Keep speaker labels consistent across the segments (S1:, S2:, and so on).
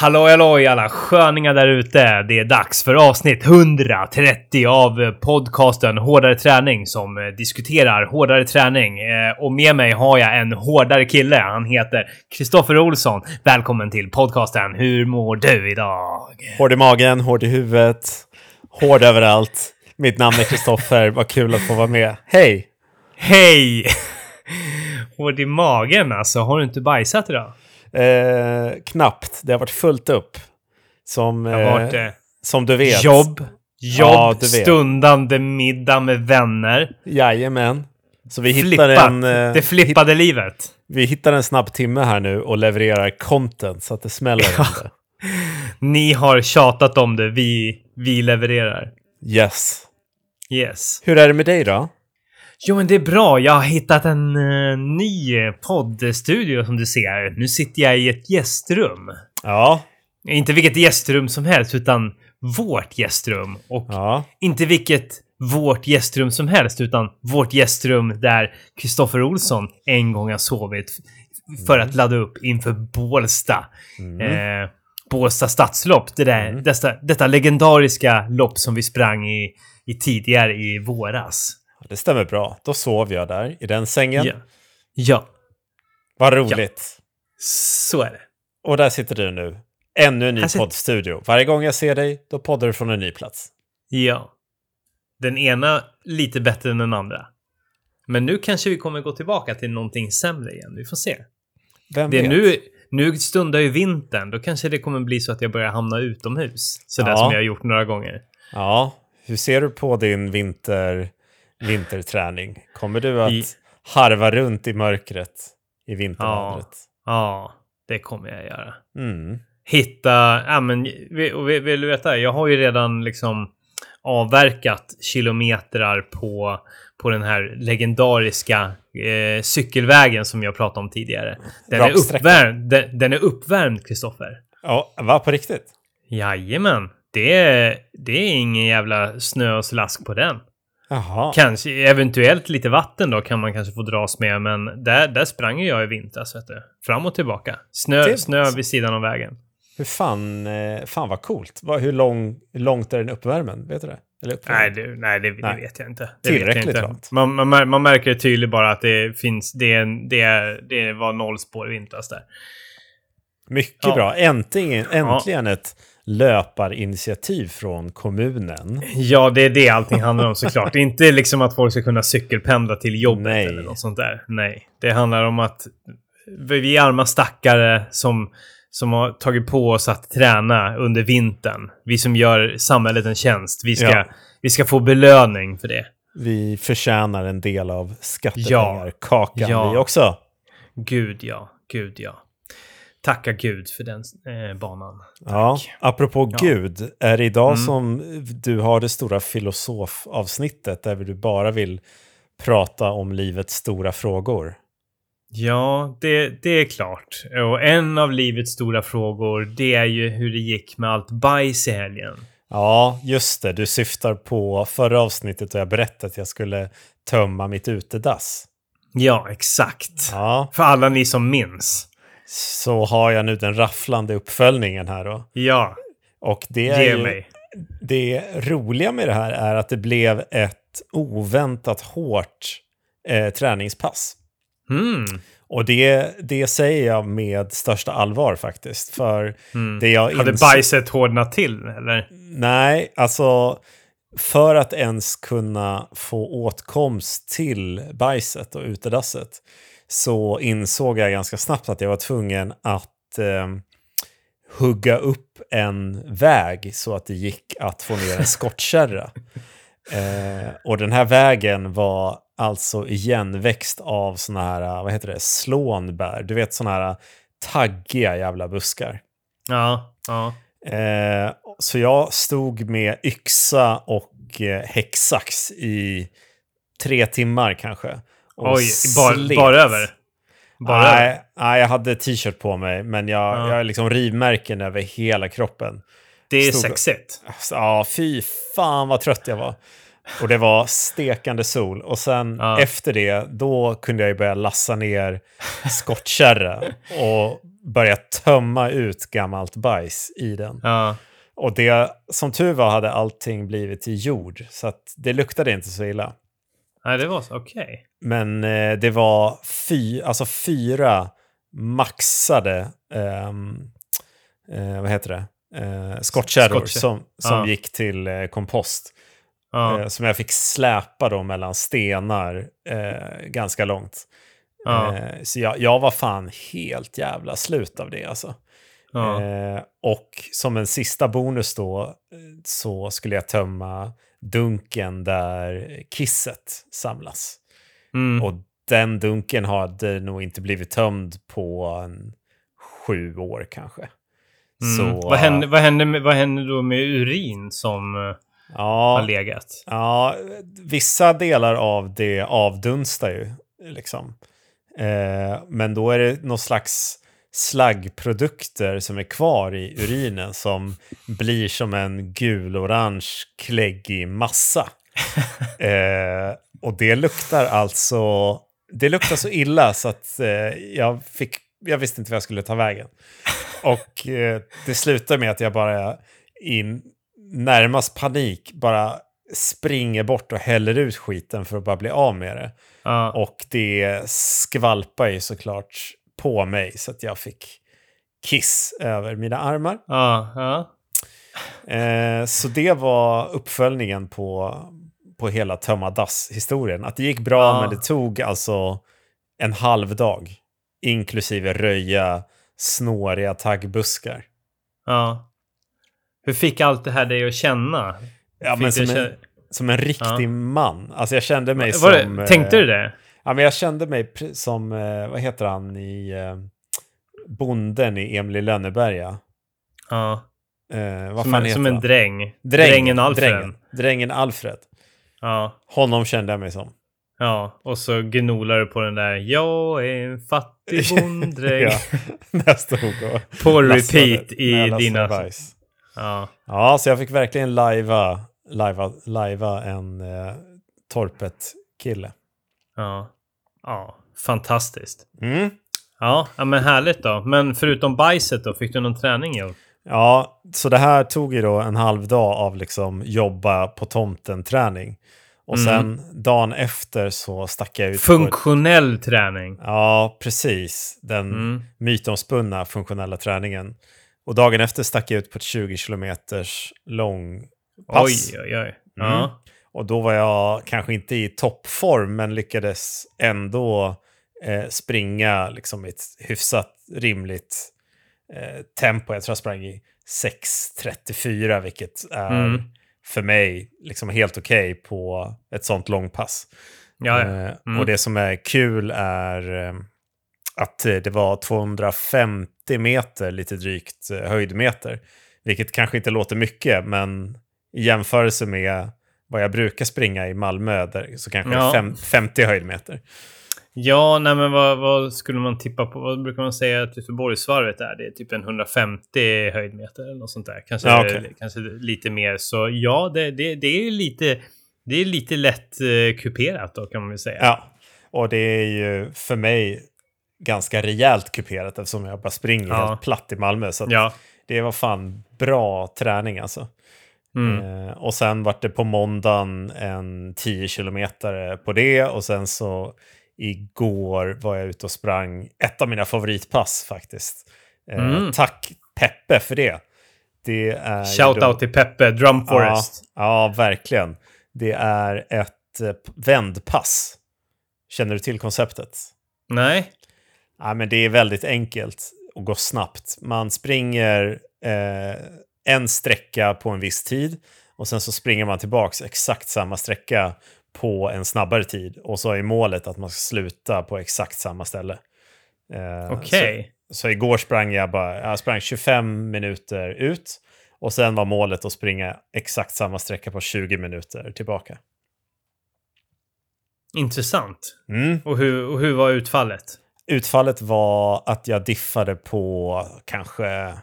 S1: Hallå hallå alla sköningar där ute. Det är dags för avsnitt 130 av podcasten Hårdare träning som eh, diskuterar hårdare träning. Eh, Och med mig har jag en hårdare kille. Han heter Kristoffer Olsson. Välkommen till podcasten. Hur mår du idag?
S2: Hård i magen, hård i huvudet, hård överallt. Mitt namn är Kristoffer, vad kul att få vara med. Hej!
S1: Hej! Hård i magen alltså. Har du inte bajsat idag?
S2: Eh, knappt, det har varit fullt upp. Som,
S1: Det har
S2: eh,
S1: varit eh,
S2: som du vet.
S1: jobb, jobb,
S2: Ja,
S1: stundande middag med vänner.
S2: Jajamän. Så vi hittar, en, eh,
S1: det flippade livet.
S2: vi hittar en snabb timme här nu och levererar content så att det smäller. Inte.
S1: Ni har tjatat om det, vi, vi levererar.
S2: Yes.
S1: Yes.
S2: Hur är det med dig då?
S1: Jo, men det är bra. Jag har hittat en eh, ny poddstudio som du ser. Nu sitter jag i ett gästrum.
S2: Ja.
S1: Inte vilket gästrum som helst, utan vårt gästrum. Och
S2: Ja.
S1: inte vilket vårt gästrum som helst, utan vårt gästrum där Kristoffer Olsson en gång har sovit för att ladda upp inför Bålsta. Eh, Bålsta stadslopp. Det där, detta, detta legendariska lopp som vi sprang i, i tidigare i våras.
S2: Det stämmer bra. Då sov jag där i den sängen.
S1: Ja. ja,
S2: Vad roligt.
S1: så är det.
S2: Och där sitter du nu. Ännu en ny
S1: sitter-
S2: poddstudio. Varje gång jag ser dig, då poddar du från en ny plats.
S1: Ja. Den ena lite bättre än den andra. Men nu kanske vi kommer gå tillbaka till någonting sämre igen. Vi får se.
S2: Vem
S1: Det är
S2: vet?
S1: nu, nu stundar ju vintern. Då kanske det kommer bli så att jag börjar hamna utomhus. Sådär
S2: Ja.
S1: som jag har gjort några gånger.
S2: Ja, hur ser du på din vinter, vinterträning? Kommer du att
S1: I-
S2: harva runt i mörkret i vintervädret?
S1: Ja, det kommer jag göra.
S2: Mm.
S1: Hitta, ja men, vill, vill du veta? Jag har ju redan liksom avverkat kilometrar på, på den här legendariska eh, cykelvägen som jag pratade om tidigare. Den är uppvärmd, den, den är uppvärmd, Kristoffer.
S2: Ja, va, på riktigt?
S1: Jajamän. Det är, det är ingen jävla snö och slask på den.
S2: Jaha.
S1: Kanske, eventuellt lite vatten då kan man kanske få dras med, men där, där sprang jag i vintras, vet du. Fram och tillbaka. Snö,
S2: Det-
S1: snö vid sidan av vägen.
S2: Hur fan, eh, fan vad coolt. Hur, lång, långt är den uppvärmd? Vet du det?
S1: Nej, det, nej, det, det
S2: Nej.
S1: vet jag inte. Det vet jag
S2: Tillräckligt
S1: inte.
S2: långt.
S1: Man, man, man märker tydligt bara att det finns, det, är det, är- det var noll spår i vintras där.
S2: Mycket
S1: Ja.
S2: bra. Äntligen, äntligen ett löparinitiativ från kommunen.
S1: Ja, det är det allting handlar om såklart. inte liksom att folk ska kunna cykelpendla till jobbet
S2: Nej.
S1: eller något sånt där. Nej, det handlar om att vi är arma stackare som, som har tagit på oss att träna under vintern. Vi som gör samhället en tjänst. Vi ska,
S2: Ja.
S1: vi ska få belöning för det.
S2: Vi förtjänar en del av skattepengar, kakan
S1: Ja.
S2: vi också.
S1: Gud ja, gud ja. Tacka gud för den eh, banan.
S2: Ja, apropå
S1: Ja.
S2: Gud, är det idag
S1: Mm.
S2: som du har det stora filosofavsnittet där du bara vill prata om livets stora frågor?
S1: Ja, det, det är klart. Och en av livets stora frågor, det är ju hur det gick med allt bajs i helgen.
S2: Ja, just det. Du syftar på förra avsnittet och jag berättade att jag skulle tömma mitt utedass.
S1: Ja, exakt.
S2: Ja,
S1: För alla ni som minns.
S2: Så har jag nu den rafflande uppföljningen här då.
S1: Ja,
S2: Och det är
S1: ge
S2: ju,
S1: mig.
S2: det roliga med det här är att det blev ett oväntat hårt eh, träningspass.
S1: Mm.
S2: Och det, det säger jag med största allvar faktiskt. För det jag
S1: Hade
S2: insåg-
S1: bajset hårdnat till, eller?
S2: Nej, alltså för att ens kunna få åtkomst till bajset och utedasset så insåg jag ganska snabbt att jag var tvungen att eh, hugga upp en väg så att det gick att få ner en skottkärra. Eh, och den här vägen var alltså igenväxt av såna här, vad heter det, slånbär. Du vet såna här taggiga jävla buskar.
S1: Ja, ja.
S2: Eh, så jag stod med yxa och eh, häcksax i tre timmar kanske.
S1: Oj, bara,
S2: slet.
S1: bara över? Bara över?
S2: Nej, nej, jag hade t-shirt på mig, men jag,
S1: Ja.
S2: jag har liksom rivmärken över hela kroppen.
S1: Det är
S2: stod-
S1: sexigt.
S2: Ja, fy fan vad trött jag var. Och det var stekande sol. Och sen
S1: Ja.
S2: efter det, då kunde jag ju börja lassa ner skottkärra. Och börja tömma ut gammalt bajs i den.
S1: Ja.
S2: Och det, som tur var hade allting blivit i jord, så det luktade inte så illa.
S1: Nej, det var så. Okej.
S2: Men eh, det var fy, alltså fyra maxade, ehm, eh, vad heter det, eh, skottkärror
S1: Skottkärr-
S2: som, som
S1: Ja.
S2: gick till eh, kompost.
S1: Ja.
S2: Eh, som jag fick släpa då mellan stenar eh, ganska långt.
S1: Ja.
S2: Eh, så jag, jag var fan helt jävla slut av det alltså. Och som en sista bonus då så skulle jag tömma dunken där kisset samlas.
S1: Mm.
S2: Och den dunken hade nog inte blivit tömd på en sju år kanske.
S1: Mm.
S2: Så,
S1: vad, hände, vad, hände med, vad hände då med urin som eh,
S2: ja,
S1: har legat?
S2: Ja, vissa delar av det avdunstar ju. Liksom. Eh, men då är det någon slags slaggprodukter som är kvar i urinen som blir som en gul-orange kläggig massa. eh, och det luktar alltså... Det luktar så illa så att eh, jag, fick, jag visste inte vad jag skulle ta vägen. Och eh, det slutar med att jag bara i närmast panik bara springer bort och häller ut skiten för att bara bli av med det.
S1: Ja.
S2: Och det skvalpar ju såklart på mig så att jag fick kiss över mina armar.
S1: Ja. Ja.
S2: Eh, så det var uppföljningen på, på hela tömma dass-historien. Att det gick bra
S1: Ja.
S2: men det tog alltså en halv dag. Inklusive röja snåriga taggbuskar.
S1: ja. Hur fick allt det här dig att känna?
S2: Ja,
S1: Fick
S2: men som, en, som en riktig man. Alltså jag kände mig
S1: Var
S2: som...
S1: det, tänkte
S2: eh,
S1: du det?
S2: Ja, men jag kände mig som, eh, vad heter han i eh, bonden i Emil i Lönneberga?
S1: Ja.
S2: Eh, vad
S1: Som,
S2: fan
S1: en,
S2: heter
S1: som en dräng.
S2: Dräng,
S1: Drängen Alfred.
S2: Drängen, drängen Alfred.
S1: Ja.
S2: Honom kände jag mig som.
S1: Ja. Och så gnolar du på den där Jag är en fattig bonddräng.
S2: ja, stod och
S1: På repeat i dina...
S2: bajs.
S1: Ja.
S2: Ja, så jag fick verkligen lajva, lajva, lajva en eh, torpet-kille.
S1: Ja. Ja. Fantastiskt.
S2: Mm.
S1: Ja, men härligt då. Men förutom bajset då, fick du någon träning Joel?
S2: Ja, så det här tog ju då en halv dag av liksom jobba på tomten-träning. Och
S1: Mm.
S2: sen dagen efter så stack jag ut.
S1: Funktionell träning.
S2: Ja, precis. Den
S1: Mm.
S2: mytomspunna funktionella träningen. Och dagen efter stack jag ut på ett 20 kilometers lång pass.
S1: Oj, oj, oj. Ja.
S2: Och då var jag kanske inte i toppform, men lyckades ändå eh, springa liksom i ett hyfsat rimligt eh, tempo. Jag tror jag sprang i 6.34, vilket är
S1: Mm.
S2: för mig liksom helt okej på ett sånt långpass.
S1: Ja.
S2: Eh,
S1: Mm.
S2: Och det som är kul är eh, att det var 250 meter, lite drygt, eh, höjdmeter. Vilket kanske inte låter mycket, men i jämförelse med vad jag brukar springa i Malmö där, så kanske
S1: Ja.
S2: fem, 50 höjdmeter.
S1: Ja, nej men vad, vad skulle man tippa på? Vad brukar man säga att Göteborgsvarvet är? Det är typ en 150 höjdmeter eller något sånt där. Kanske,
S2: Ja, okej.
S1: kanske lite mer. Så ja, det, det, det är lite... Det är lite lätt eh, kuperat då kan man väl säga.
S2: Ja, och det är ju för mig ganska rejält kuperat eftersom jag bara springer
S1: Ja.
S2: helt platt i Malmö. Så
S1: Ja.
S2: det var fan bra träning alltså.
S1: Mm.
S2: Eh, och sen vart det på måndagen en 10 kilometer på det och sen så igår var jag ute och sprang ett av mina favoritpass faktiskt. Eh,
S1: Mm.
S2: Tack Peppe för det. det är
S1: Shout out till Peppe, Drum Forest.
S2: Ja, ja, verkligen. Det är ett eh, vändpass. Känner du till konceptet?
S1: Nej?
S2: Ja, men det är väldigt enkelt och går snabbt. Man springer eh, en sträcka på en viss tid och sen så springer man tillbaks exakt samma sträcka på en snabbare tid. Och så är målet att man ska sluta på exakt samma ställe. Eh,
S1: Okej.
S2: så, så igår sprang jag bara, jag sprang 25 minuter ut och sen var målet att springa exakt samma sträcka på 20 minuter tillbaka.
S1: Intressant.
S2: Mm.
S1: Och hur, och hur var utfallet?
S2: Utfallet var att jag diffade på kanske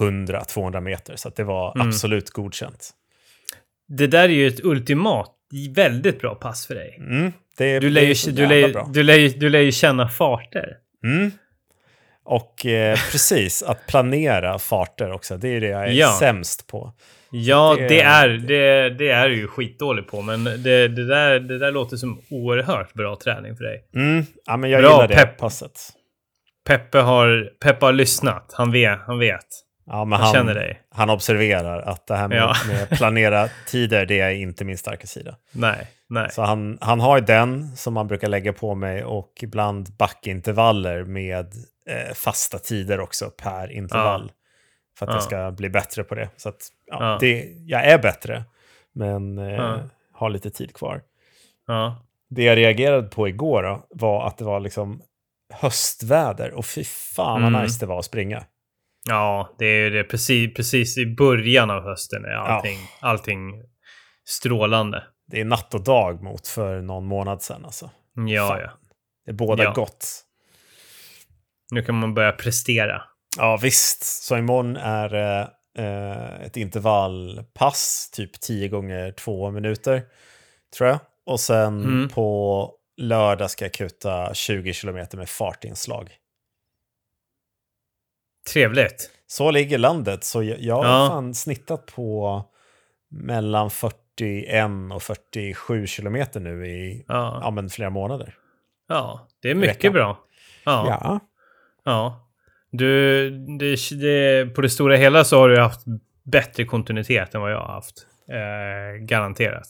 S2: 100-200 meter. Så att det var
S1: Mm.
S2: absolut godkänt.
S1: Det där är ju ett ultimat, väldigt bra pass för dig.
S2: Mm.
S1: Du lär, ju, du, lär, du, lär, ju- du lär ju känna farter.
S2: Mm. Och eh, precis, att planera farter också. Det är det jag är
S1: Ja.
S2: sämst på.
S1: Ja,
S2: Det-
S1: det, är, det, det är ju skitdålig på, men det, det, där, det där låter som oerhört bra träning för dig.
S2: Mm. Ja, men jag
S1: Bra,
S2: gillar det
S1: pepp.
S2: passet.
S1: Peppe har, Peppe har lyssnat. Han vet. Han vet.
S2: Ja, men
S1: Han
S2: han,
S1: känner dig.
S2: han observerar att det här med,
S1: Ja.
S2: med planera tider, det är inte min starka sida.
S1: Nej, nej.
S2: Så han, han har den som man brukar lägga på mig och ibland backintervaller med eh, fasta tider också per intervall. För att
S1: Ja.
S2: jag ska bli bättre på det. Så att, ja,
S1: Ja.
S2: det, jag är bättre, men eh,
S1: Ja.
S2: har lite tid kvar.
S1: Ja.
S2: Det jag reagerade på igår då, var att det var liksom höstväder och fy fan vad
S1: Mm.
S2: nice det var att springa.
S1: Ja, det är det. Precis, precis i början av hösten är allting, allting strålande.
S2: Det är natt och dag mot för någon månad sedan alltså.
S1: Ja,
S2: Fan.
S1: ja.
S2: Det är båda
S1: Ja.
S2: gott.
S1: Nu kan man börja prestera.
S2: Ja visst, så imorgon är det eh, ett intervallpass, typ 10 gånger 2 minuter, tror jag. Och sen
S1: Mm.
S2: på lördag ska jag kuta 20 kilometer med fartinslag.
S1: Trevligt.
S2: Så ligger landet, så jag, jag har
S1: Ja.
S2: fan snittat på mellan 41 och 47 kilometer nu i
S1: Ja,
S2: ja, men flera månader.
S1: ja det är mycket bra. Ja.
S2: Ja.
S1: Ja. Du, det, det, på det stora hela så har du haft bättre kontinuitet än vad jag har haft. Eh, garanterat.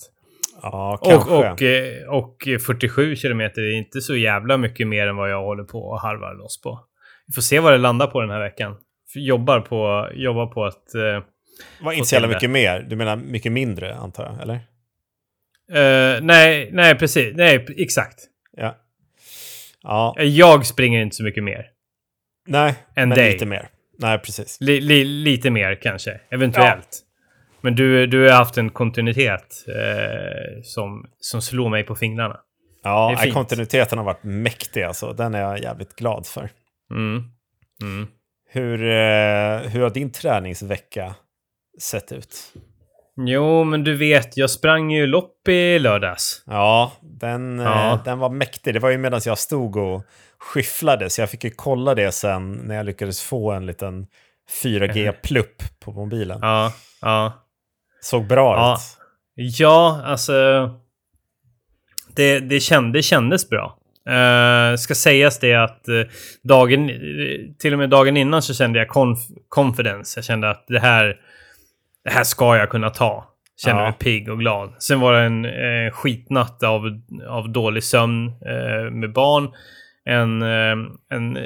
S2: Ja,
S1: Och,
S2: kanske.
S1: och, eh, och 47 kilometer är inte så jävla mycket mer än vad jag håller på och harvar loss på. Vi får se vad det landar på den här veckan. Jobbar på, jobbar på att... Eh,
S2: var inte så jävla mycket mer. Du menar mycket mindre, antar jag? Eller?
S1: eh, nej, nej, precis. Nej, exakt.
S2: Ja. Ja,
S1: Jag springer inte så mycket mer.
S2: nej,
S1: En
S2: men
S1: day.
S2: lite mer. Nej, precis.
S1: Li, li, lite mer kanske, eventuellt. Men du, du har haft en kontinuitet eh, som, som slår mig på fingrarna.
S2: Ja, kontinuiteten har varit mäktig alltså. Den är jag jävligt glad för.
S1: Mm. Mm.
S2: Hur, eh, hur har din träningsvecka sett ut?
S1: Jo, men du vet, jag sprang ju lopp i lördags.
S2: Ja, den,
S1: Ja.
S2: Eh, den var mäktig. Det var ju medan jag stod och skyfflade, så jag fick ju kolla det sen när jag lyckades få en liten 4G-plupp på mobilen.
S1: Ja, ja.
S2: Såg bra
S1: Ja.
S2: ut.
S1: Ja, alltså... Det, det, känd, det kändes bra. Uh, ska sägas det att eh, dagen, eh, till och med dagen innan så kände jag conf, confidence. Jag kände att det här, det här ska jag kunna ta. Kände
S2: Ja.
S1: mig pigg och glad. Sen var det en eh, skitnatt av, av dålig sömn eh, med barn. En, en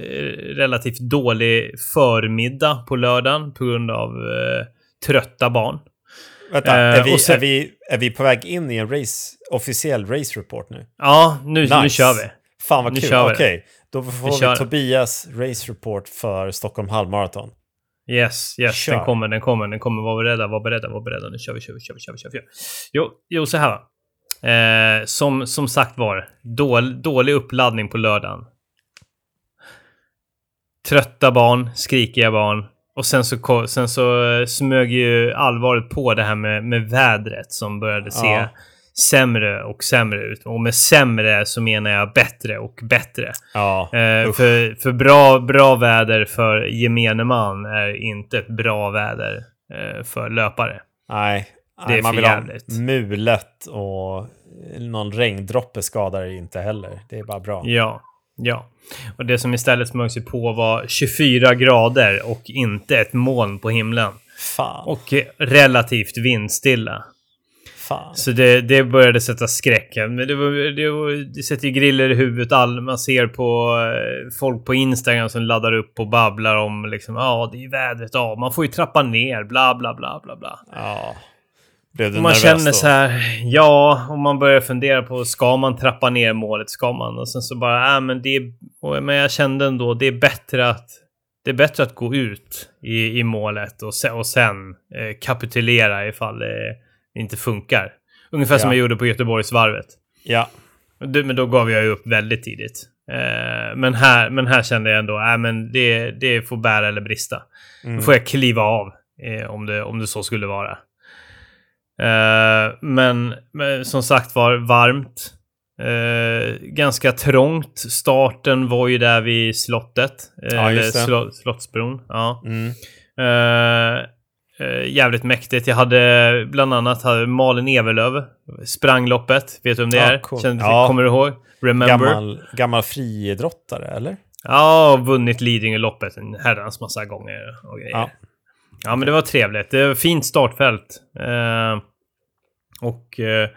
S1: relativt dålig förmiddag på lördagen på grund av trötta barn.
S2: Vänta, är, vi,
S1: sen-
S2: är, vi, är vi på väg in i en race, officiell race report nu?
S1: Ja, nu, nu
S2: Nice.
S1: kör vi.
S2: Fan vad
S1: Nu
S2: kul. Okej, då får
S1: Vi
S2: vi. Tobias race report för Stockholm halvmaraton.
S1: Yes, yes,
S2: Kör.
S1: den kommer, den kommer, den kommer. Var beredda, var beredda, var beredda. Nu kör vi, kör vi, kör vi, kör vi. Kör vi. Jo, jo, så här. Eh, som, som sagt var, dål, dålig uppladdning på lördagen. Trötta barn, skrikiga barn. Och sen så, sen så eh, smög ju allvaret på det här med, med vädret som började se
S2: Ja.
S1: Sämre och sämre ut. Och med sämre så menar jag bättre och bättre.
S2: Ja,
S1: Eh, för för bra, bra väder för gemene man är inte ett bra väder eh, för löpare.
S2: nej.
S1: det är
S2: nej, man
S1: för
S2: vill ha
S1: jävligt.
S2: mulet och någon regndroppe skadar inte heller. Det är bara bra.
S1: Ja, ja. Och det som istället smög sig på var 24 grader och inte ett moln på himlen.
S2: Fan,
S1: Och relativt vindstilla.
S2: Fan.
S1: Så det, det började sätta skräck. Men det, var, det, var, det sätter ju griller i huvudet. All, man ser på eh, folk på Instagram som laddar upp och babblar om liksom, ja, det är vädret, ja, man får ju trappa ner, bla, bla, bla, bla, bla.
S2: Ja. Blev du
S1: Och man
S2: nervös
S1: känner
S2: då?
S1: så här, ja, och man börjar fundera på, ska man trappa ner målet? Ska man? Och sen så bara, äh, men det är, men jag kände ändå, det är bättre att, det är bättre att gå ut i, i målet och, se, och sen eh, kapitulera ifall det inte funkar. Ungefär som
S2: Ja.
S1: jag gjorde på Göteborgsvarvet.
S2: Ja,
S1: Men då gav jag ju upp väldigt tidigt. Eh, men, här, men här kände jag ändå, äh, men det, det får bära eller brista.
S2: mm.
S1: Då får jag kliva av eh, om, det, om det så skulle vara. Eh, men, men som sagt var varmt. Eh, ganska trångt. Starten var ju där vid slottet. Eh,
S2: Ja,
S1: eller
S2: det.
S1: Slo Slottsbron. Ja.
S2: Mm.
S1: Eh, jävligt mäktigt. Jag hade bland annat hade Malin Evelöv. Sprang loppet. Vet du om det
S2: Ja,
S1: är?
S2: cool.
S1: Känner,
S2: Ja.
S1: Kommer du ihåg? Remember?
S2: Gammal, gammal friidrottare, eller?
S1: Ja, vunnit Lidingö-loppet en herrans massa gånger och grejer.
S2: Ja.
S1: Ja. men det var trevligt. Det var fint startfält. Eh, och eh,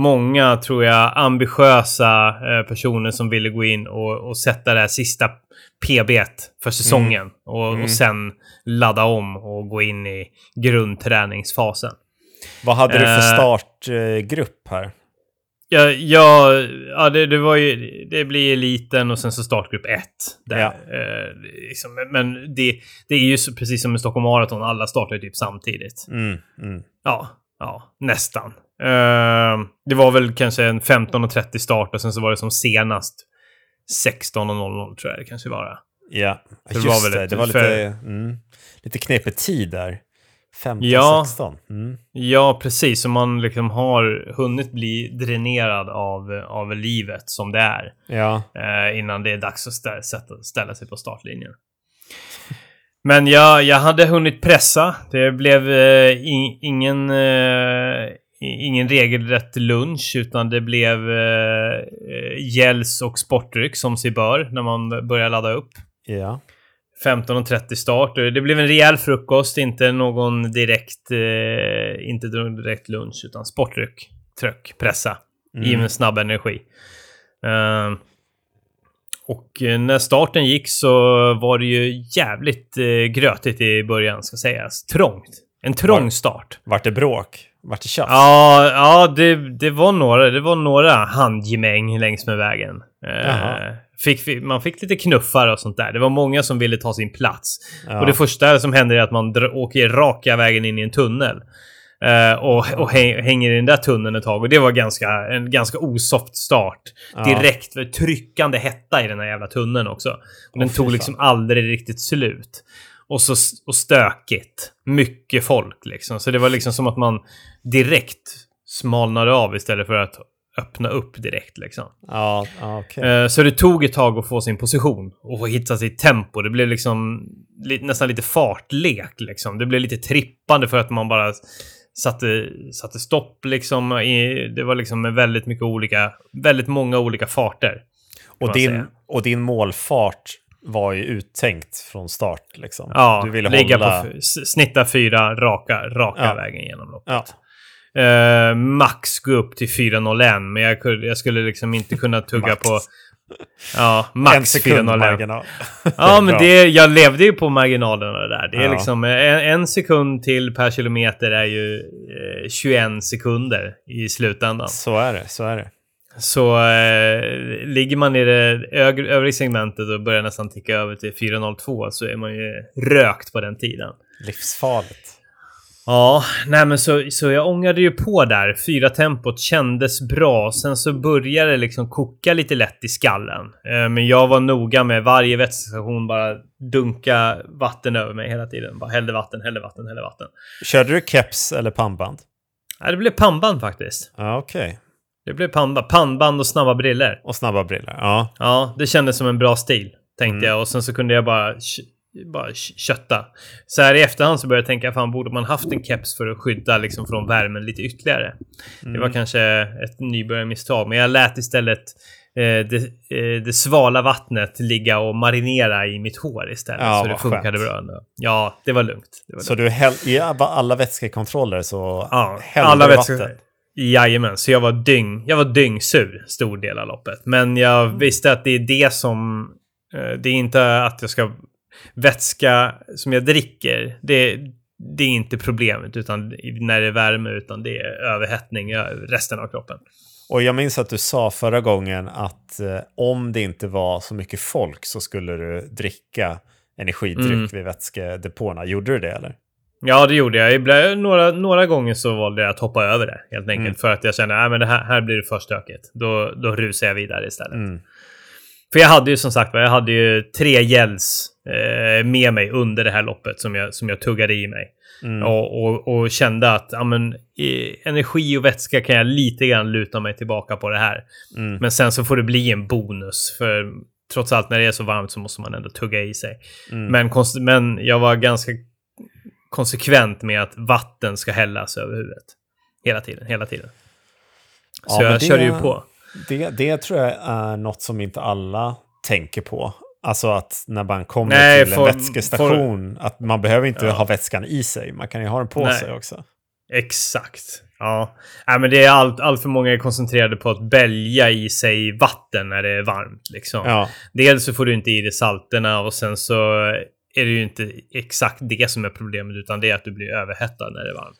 S1: många, tror jag, ambitiösa eh, personer som ville gå in och, och sätta det här sista PB för säsongen. Och,
S2: Mm.
S1: och sen ladda om och gå in i grundträningsfasen.
S2: Vad hade du för
S1: Eh.
S2: startgrupp här?
S1: Ja, ja, ja det, det var ju... Det blir eliten och sen så startgrupp 1. Där.
S2: Ja.
S1: Eh, liksom, men- det, det är ju så, precis som i Stockholm Marathon, alla startar ju typ samtidigt.
S2: Mm, mm.
S1: Ja, ja nästan. Eh, det var väl kanske en 15.30 start och sen så var det som senast 16.00 tror jag det kanske var.
S2: Ja,
S1: det
S2: just
S1: var väl
S2: det.
S1: ett-
S2: Det var
S1: för-
S2: lite, mm, lite knepig tid där. 15,
S1: Ja.
S2: 16. Mm.
S1: Ja, precis. Så man liksom har hunnit bli dränerad av, av livet som det är.
S2: Ja,
S1: eh, innan det är dags att stä sätta, ställa sig på startlinjen. Men jag, jag hade hunnit pressa. Det blev eh, i, ingen, eh, i- ingen regelrätt lunch, utan det blev eh, eh, gels och sportdryck som sig bör när man börjar ladda upp.
S2: ja.
S1: 15.30 start. Det blev en rejäl frukost, inte någon direkt, eh, inte direkt lunch, utan sportdryck, tröck, pressa. I med snabb energi. Eh, och eh, när starten gick så var det ju jävligt eh, grötigt i början, ska sägas. Trångt. En trång
S2: Var-
S1: start.
S2: Vart det bråk? Vart det tjafs?
S1: Ja, ja det, det var några, det var några handgemäng längs med vägen. Eh, fick, man fick lite knuffar och sånt där. Det var många som ville ta sin plats.
S2: Ja.
S1: Och det första som händer är att man åker raka vägen in i en tunnel. Eh, och och häng, hänger i den där tunneln ett tag. Och det var ganska, en ganska osoft start.
S2: Ja.
S1: Direkt för tryckande hetta i den här jävla tunneln också. Och den
S2: fy
S1: tog liksom aldrig riktigt slut. Och så och stökigt. Mycket folk liksom. Så det var liksom som att man direkt smalnade av istället för att öppna upp direkt liksom.
S2: Ja, okej.
S1: Eh, Så det tog ett tag att få sin position och hitta sitt tempo. Det blev liksom li- nästan lite fartlek liksom. Det blev lite trippande för att man bara satte, satte stopp liksom. I, det var liksom med väldigt mycket olika, väldigt många olika farter.
S2: och, din,
S1: säga.
S2: och din målfart var ju uttänkt från start. Liksom.
S1: Ja,
S2: du ville
S1: ligga
S2: hålla...
S1: på snitta fyra raka, raka
S2: Ja.
S1: vägen genom loppet.
S2: Ja.
S1: Eh, max gå upp till 4.01, men jag, jag skulle liksom inte kunna tugga på... Ja,
S2: en
S1: max
S2: sekund
S1: 4.01.
S2: marginal.
S1: Ja, men det, jag levde ju på marginalerna där. Det är
S2: Ja.
S1: liksom en, en sekund till per kilometer är ju eh, 21 sekunder i slutändan.
S2: Så är det, så är det.
S1: Så eh, ligger man i det övre segmentet och börjar nästan ticka över till 4.02 så är man ju rökt på den tiden.
S2: Livsfarligt.
S1: Ja, nej men så, så jag ångade ju på där. Fyra tempot kändes bra. Sen så började det liksom koka lite lätt i skallen. Eh, men jag var noga med varje vätskestation bara dunka vatten över mig hela tiden. Bara hällde vatten, hällde vatten, hällde vatten.
S2: Körde du keps eller pannband?
S1: Nej, det blev pannband faktiskt.
S2: Ja, okej.
S1: Det blev pannband, pannband och snabba briller.
S2: Och snabba brillor. Ja.
S1: Ja, det kändes som en bra stil, tänkte
S2: Mm.
S1: jag. Och sen så kunde jag bara, bara kö- kötta. Så här i efterhand så började jag tänka, fan borde man haft en keps för att skydda liksom från värmen lite ytterligare? Det
S2: Mm.
S1: var kanske ett nybörjarmisstag, men jag lät istället eh, det, eh, det svala vattnet ligga och marinera i mitt hår istället.
S2: Ja,
S1: så det funkade
S2: skönt.
S1: bra ändå. Ja, det var lugnt. Det var
S2: Så
S1: lugnt.
S2: du häll, i alla vätskekontroller så
S1: Ja,
S2: hällde
S1: alla
S2: du
S1: vätskor.
S2: vatten?
S1: Jajamän, så jag var dyng, jag var dyngsur stor del av loppet. Men jag visste att det är det som... eh, Det är inte att jag ska... Vätska som jag dricker, det, det är inte problemet utan när det är värme, utan det är överhettning i resten av kroppen.
S2: Och jag minns att du sa förra gången att eh, om det inte var så mycket folk så skulle du dricka energidryck
S1: Mm.
S2: vid vätskedepåerna. Gjorde du det eller?
S1: Ja, det gjorde jag. Ibland, några, några gånger så valde jag att hoppa över det helt enkelt.
S2: Mm.
S1: För att jag kände att här, här blir det för stökigt. Då, då rusar jag vidare istället.
S2: Mm.
S1: För jag hade ju som sagt jag hade ju tre gels eh, med mig under det här loppet som jag, som jag tuggade i mig.
S2: Mm.
S1: Och, och, och kände att ja, men, energi och vätska kan jag lite grann luta mig tillbaka på det här.
S2: Mm.
S1: Men sen så får det bli en bonus. För trots allt när det är så varmt så måste man ändå tugga i sig.
S2: Mm.
S1: Men, men jag var ganska konsekvent med att vatten ska hällas över huvudet. Hela tiden, hela tiden. Så
S2: Ja,
S1: jag körde ju på.
S2: Det, det tror jag är något som inte alla tänker på. Alltså att när man kommer
S1: Nej,
S2: till en vätskestation, att man behöver inte
S1: Ja.
S2: ha vätskan i sig. Man kan ju ha den på
S1: Nej.
S2: sig också.
S1: Exakt. Ja. Nej, men det är allt, allt för många är koncentrerade på att bälja i sig vatten när det är varmt. Liksom.
S2: Ja,
S1: Dels så får du inte i dig salterna och sen så är det ju inte exakt det som är problemet utan det är att du blir överhettad när det är varmt.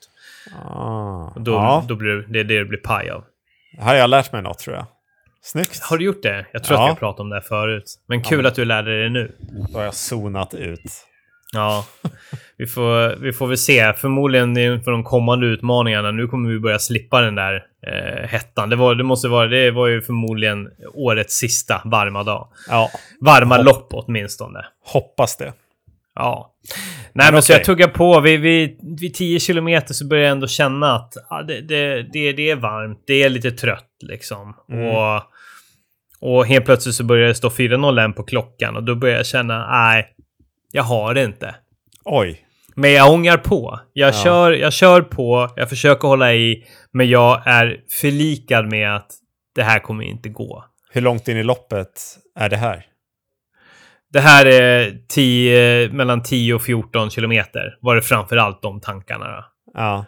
S2: ah.
S1: Då,
S2: ja.
S1: då blir det är det du blir paj av.
S2: här har jag lärt mig något tror jag. Snyggt.
S1: Har du gjort det? Jag tror
S2: Ja.
S1: att vi har pratat om det förut. Men kul
S2: men-
S1: att du lärde dig det nu.
S2: Då har jag zonat ut.
S1: Ja, vi får, vi får väl se. Förmodligen inför de kommande utmaningarna. Nu kommer vi börja slippa den där eh, hettan. Det, var, det måste vara, det var ju förmodligen årets sista varma dag.
S2: Ja,
S1: Varma
S2: Hopp-
S1: lopp åtminstone.
S2: hoppas det.
S1: Ja. Nej, men, så
S2: okej.
S1: jag tuggar på. Vid, vid, vid 10 kilometer så börjar jag ändå känna att ja, det, det, det, det är varmt. Det är lite trött liksom.
S2: Mm.
S1: Och, och helt plötsligt så börjar det stå 4.01 på klockan och då börjar jag känna, nej, jag har det inte.
S2: Oj.
S1: Men jag ångar på. Jag,
S2: Ja.
S1: kör, jag kör på, jag försöker hålla i, men jag är förlikad med att det här kommer inte gå.
S2: Hur långt in i loppet är det här?
S1: Det här är 10, mellan 10 och 14 kilometer. Var det framför allt de tankarna då.
S2: Ja,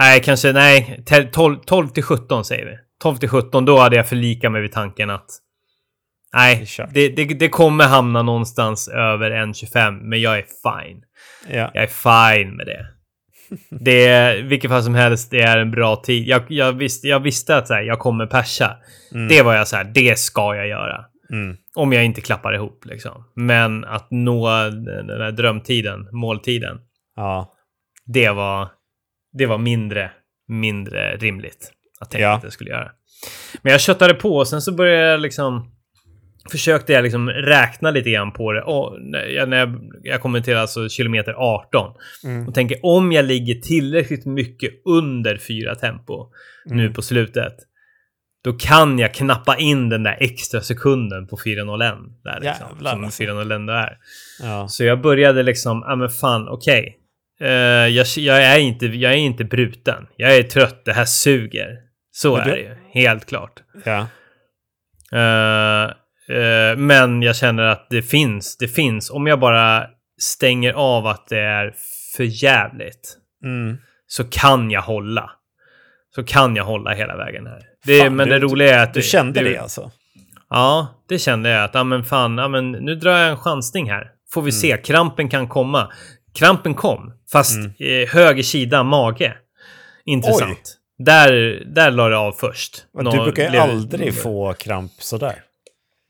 S1: Nej, kanske nej. te- 12, 12 till 17 säger vi. 12 till 17, då hade jag förlikat mig vid tanken att nej, det, det, det kommer hamna någonstans över 1,25, men jag är fine.
S2: ja.
S1: Jag är fine med det. Det är, vilket fall som helst, det är en bra tid. Jag, jag, visste, jag visste att så här, jag kommer persa.
S2: Mm.
S1: Det var jag så här, det ska jag göra.
S2: Mm.
S1: Om jag inte klappar ihop liksom. Men att nå den där drömtiden, måltiden,
S2: ja.
S1: det var, det var mindre, mindre rimligt att tänka
S2: Ja.
S1: att jag skulle göra. Men jag köttade på och sen så började jag liksom försökte jag liksom räkna lite grann på det. När jag, när jag, jag kommer till alltså kilometer 18
S2: Mm.
S1: och tänker om jag ligger tillräckligt mycket under fyra tempo nu
S2: Mm.
S1: på slutet. Då kan jag knappa in den där extra sekunden på 4.01. Där liksom,
S2: Jävlar,
S1: som
S2: alltså.
S1: 4.01 ändå är.
S2: Ja.
S1: Så jag började liksom, ja men fan okej. Eh, jag, jag, är inte, jag är inte bruten. Jag är trött, det här suger. Så
S2: Men
S1: är
S2: du-
S1: det ju, helt klart.
S2: ja.
S1: Eh, eh, men jag känner att det finns, det finns. Om jag bara stänger av att det är för jävligt
S2: Mm.
S1: så kan jag hålla. Så kan jag hålla hela vägen här. Det,
S2: Fan,
S1: men
S2: du-
S1: det roliga är att...
S2: Du kände det alltså?
S1: Ja, det kände jag att, ja men fan, ja men nu drar jag en chansning här. Får vi se, krampen kan komma. Krampen kom, fast
S2: Mm.
S1: eh, höger sida, mage. Intressant. Där, där la det av först.
S2: Men du brukar ju aldrig få kramp sådär.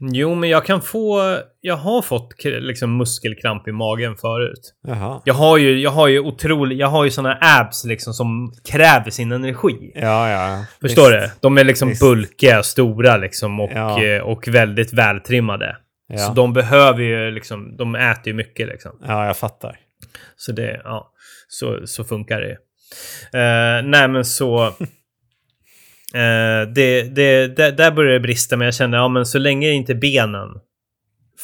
S1: Jo, men jag kan få... Jag har fått liksom muskelkramp i magen förut.
S2: Jaha.
S1: Jag har ju, jag har ju otroligt... Jag har ju såna abs liksom som kräver sin energi.
S2: Ja, ja.
S1: Förstår
S2: Visst.
S1: du? De är liksom
S2: Visst.
S1: bulkiga, stora liksom och,
S2: Ja.
S1: eh, och väldigt vältrimmade.
S2: Ja.
S1: Så de behöver ju liksom... De äter ju mycket liksom.
S2: ja, jag fattar.
S1: Så det, ja. Så, så funkar det ju. Eh, nej men så... Eh, det, det, där, där började det brista, men jag kände ja men så länge inte benen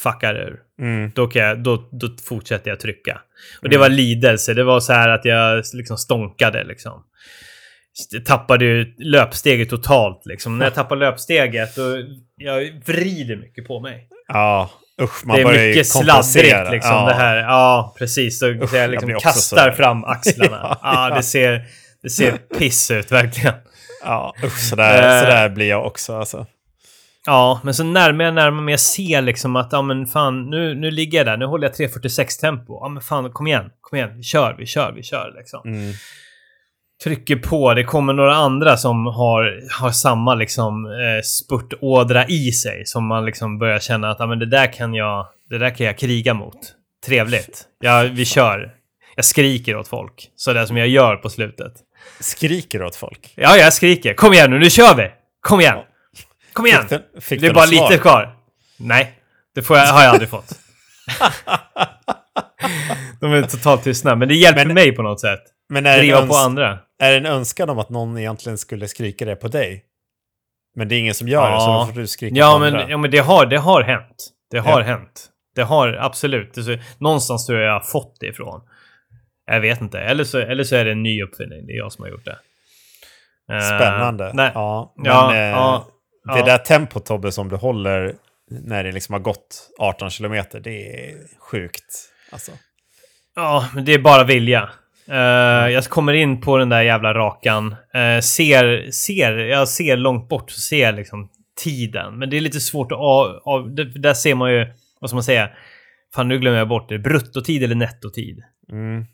S1: fuckar ur.
S2: Mm.
S1: Då, kan jag, då, då fortsätter jag trycka. Och det var lidelse. Det var så här att jag liksom stånkade liksom. Jag tappade ju löpsteget totalt liksom. När jag tappar löpsteget då jag vrider mycket på mig.
S2: Ja, usch. Man
S1: det är mycket sladdrigt liksom
S2: ja.
S1: det här. Ja, precis. Så,
S2: Usch,
S1: jag
S2: jag
S1: liksom
S2: också
S1: kastar fram axlarna.
S2: Ja,
S1: ja. det ser, det ser piss ut verkligen.
S2: Ja, usch. Sådär,
S1: Eh.
S2: sådär blir jag också alltså.
S1: Ja, men så närmar jag närmar mig. Jag ser liksom att, ja men fan, nu, nu ligger jag där. Nu håller jag 3.46 tempo. Ja men fan, kom igen. Kom igen. Vi kör, vi kör, vi kör liksom.
S2: Mm.
S1: Trycker på. Det kommer några andra som har, har samma liksom eh, spurtådra i sig. Som man liksom börjar känna att, ja men det där kan jag, det där kan jag kriga mot. Trevligt. Ja, vi kör. Jag skriker åt folk. Så det som jag gör på slutet.
S2: Skriker åt folk.
S1: Ja, jag skriker. Kom igen nu, nu kör vi! Kom igen! Kom igen!
S2: Fick du, fick
S1: Det är
S2: du
S1: bara
S2: svar?
S1: lite kvar. Nej. Det får jag, har jag aldrig fått. De är totalt tystna, men det hjälper
S2: Men-
S1: mig på något sätt.
S2: Men är
S1: Driva på andra.
S2: är det en önskan om att någon egentligen skulle skrika det på dig? Men det är ingen som gör det, så
S1: Ja.
S2: får du skrika
S1: Ja
S2: på
S1: men,
S2: andra.
S1: ja, men det har, det har hänt. Det har
S2: Ja.
S1: hänt. Det har absolut. Det så, någonstans tror jag jag har fått det ifrån. Jag vet inte. Eller så, eller så är det en ny uppfinning. Det är jag som har gjort det. Eh,
S2: Spännande.
S1: nej.
S2: Ja, men
S1: Ja,
S2: eh,
S1: ja,
S2: det
S1: ja.
S2: där tempot Tobbe som du håller när det liksom har gått 18 kilometer, det är sjukt. Alltså.
S1: Ja, men det är bara vilja. Eh, jag kommer in på den där jävla rakan. Eh, ser, ser, jag ser långt bort så ser jag liksom tiden. Men det är lite svårt att av, av Där ser man ju, vad ska man säga? Fan, nu glömmer jag bort det. Bruttotid eller nettotid?
S2: Mm.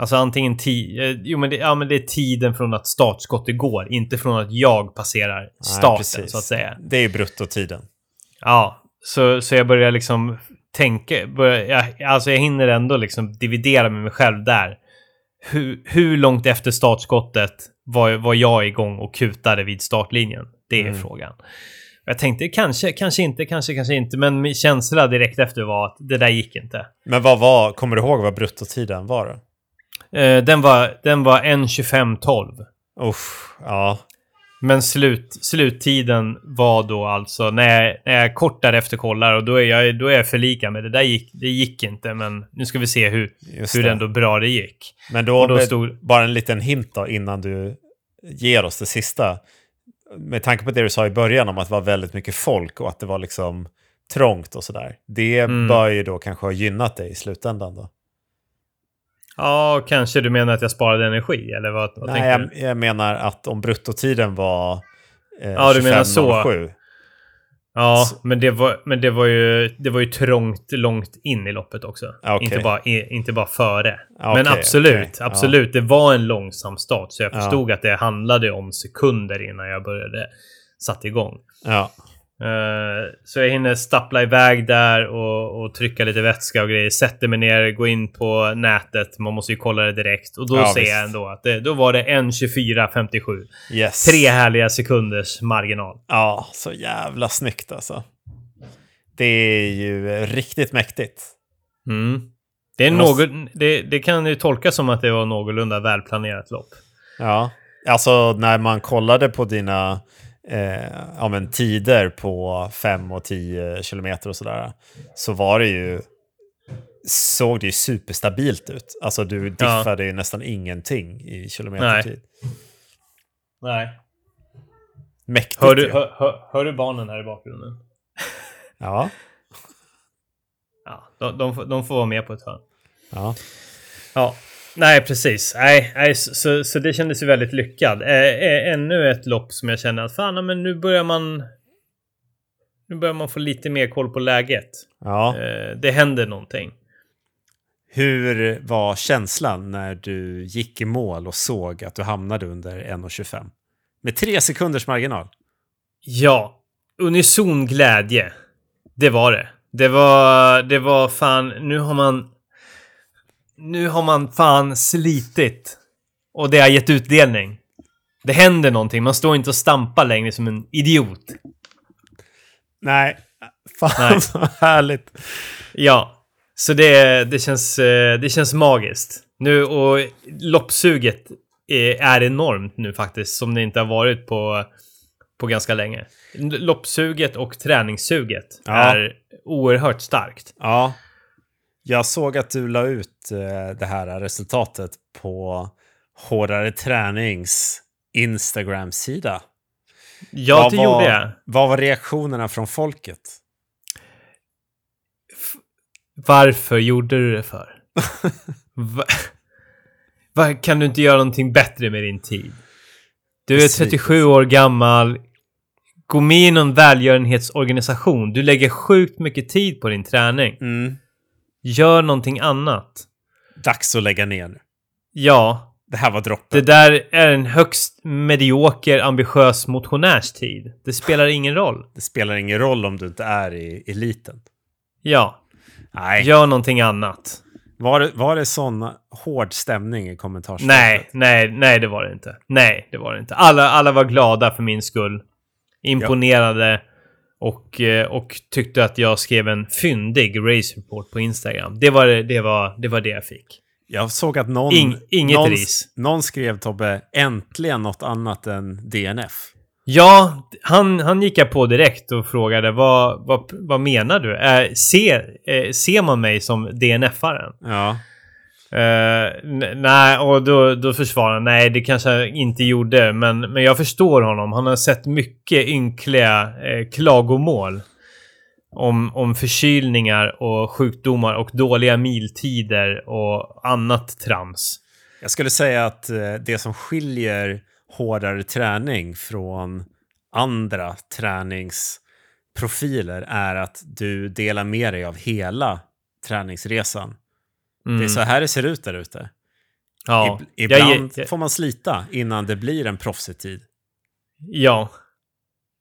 S1: Alltså antingen tid... Eh, jo, men det, ja, men det är tiden från att startskottet går. Inte från att jag passerar
S2: Nej,
S1: starten,
S2: precis.
S1: så att säga.
S2: Det är bruttotiden.
S1: Ja, så, så jag börjar liksom tänka, börjar, jag, alltså jag hinner ändå liksom dividera med mig själv där. Hur, hur långt efter startskottet var, var jag igång och kutade vid startlinjen? Det är
S2: Mm.
S1: frågan. Jag tänkte kanske, kanske inte, kanske, kanske inte, men min känsla direkt efter var att det där gick inte.
S2: Men vad var, kommer du ihåg vad bruttotiden var då?
S1: Eh, den var, den var 1.25.12.
S2: Uff, ja.
S1: Men slut, sluttiden var då alltså när jag, när jag kort därefter kollar och då är jag, då är jag förlika med det där gick, det gick inte men nu ska vi se hur,
S2: Just
S1: hur
S2: det.
S1: ändå bra det gick.
S2: Men då,
S1: då stod-
S2: bara en liten hint då innan du ger oss det sista. Med tanke på det du sa i början om att det var väldigt mycket folk och att det var liksom trångt och sådär. Det
S1: Mm.
S2: bör ju då kanske ha gynnat dig i slutändan då.
S1: Ja, kanske du menar att jag sparade energi eller vad, vad
S2: Nej, jag, jag menar att om bruttotiden var eh,
S1: Ja, du menar så.
S2: 25.07.
S1: Ja,
S2: så-
S1: men det var, men det var ju, det var ju trångt långt in i loppet också.
S2: Ja, okej.
S1: Inte, bara, inte bara före.
S2: Ja,
S1: men absolut.
S2: Ja.
S1: absolut. Det var en långsam start. Så jag
S2: Ja.
S1: förstod att det handlade om sekunder innan jag började satte igång.
S2: Ja,
S1: Eh, så jag hinner stappla iväg där och, och trycka lite vätska och grejer. Sätter mig ner, går in på nätet. Man måste ju kolla det direkt. Och då
S2: Ja,
S1: ser
S2: visst.
S1: jag ändå att det, då var det 1.24.57.
S2: yes.
S1: Tre härliga sekunders marginal.
S2: Ja, så jävla snyggt alltså. Det är ju riktigt mäktigt.
S1: Mm. Det, är
S2: måste-
S1: något, det, det kan ju tolkas som att det var någorlunda välplanerat lopp.
S2: Ja, alltså när man kollade på dina eh, ja, men tider på 5 och 10 kilometer och sådär så var det ju såg det ju superstabilt ut. Alltså du diffade ju nästan ingenting i kilometertid.
S1: Nej.
S2: Mäktigt
S1: Hör du, hör, hör, hör du barnen här i bakgrunden?
S2: Ja,
S1: Ja, de, de, får- de får vara med på ett hörn.
S2: ja.
S1: Ja, nej precis. Nej, nej så, så, så det kändes ju väldigt lyckad. Eh, ännu ett lopp som jag känner att fan, men nu börjar man... Nu börjar man få lite mer koll på läget.
S2: ja.
S1: Eh, det händer någonting.
S2: Hur var känslan när du gick i mål och såg att du hamnade under 1.25? Med tre sekunders marginal.
S1: Ja, unison glädje. Det var det. Det var, det var fan, nu har man... Nu har man fan slitit. Och det har gett utdelning. Det händer någonting. Man står inte och stampar längre som en idiot.
S2: Nej, fan
S1: Nej.
S2: så härligt.
S1: Ja, så det, det, känns, eh, det känns magiskt. Nu och loppsuget är, är enormt nu faktiskt, som det inte har varit på, på ganska länge. Loppsuget och träningssuget
S2: Ja.
S1: är oerhört starkt.
S2: Ja. Jag såg att du la ut eh, det här resultatet på Hårdare Tränings Instagram-sida.
S1: Ja,
S2: Vad
S1: det
S2: var,
S1: gjorde jag.
S2: Vad var reaktionerna från folket?
S1: Varför gjorde du det för? Va? Va? Kan du inte göra någonting bättre med din tid? Du är
S2: Besvikelse.
S1: 37 år gammal. Gå med i någon välgörenhetsorganisation. Du lägger sjukt mycket tid på din träning.
S2: Mm.
S1: Gör någonting annat.
S2: Dags att lägga ner.
S1: Ja,
S2: Det här var droppen.
S1: det där är en högst medioker ambitiös motionärstid. Det spelar ingen roll.
S2: Det spelar ingen roll om du inte är i eliten.
S1: Ja,
S2: Nej.
S1: gör någonting annat.
S2: Var, det, var det sån hård stämning i kommentarsfältet?
S1: Nej, nej, nej, det var det inte. Nej, det var det inte. Alla, alla var glada för min skull. Imponerade. Och, eh, och tyckte att jag skrev en fyndig race report på Instagram. Det var det, var, det, var det jag fick.
S2: Jag såg att någon,
S1: Ing- inget
S2: någon,
S1: ris.
S2: någon skrev Tobbe, äntligen något annat än DNF.
S1: Ja, han, han gick jag på direkt och frågade vad, vad, vad menar du? Eh, ser, eh, ser man mig som DNF-aren?
S2: Ja,
S1: Uh, nej, och då, då försvarar han. Nej, det kanske han inte gjorde. Men, men jag förstår honom. Han har sett mycket ynkliga eh, klagomål. Om, om förkylningar och sjukdomar och dåliga miltider och annat trams.
S2: jag skulle säga att eh, det som skiljer hårdare träning från andra träningsprofiler är att du delar med dig av hela träningsresan.
S1: Mm.
S2: Det är så här det ser ut där ute.
S1: ja.
S2: Ib-
S1: Jag-
S2: Ibland
S1: jag-
S2: får man slita innan det blir en proffsig tid.
S1: Ja.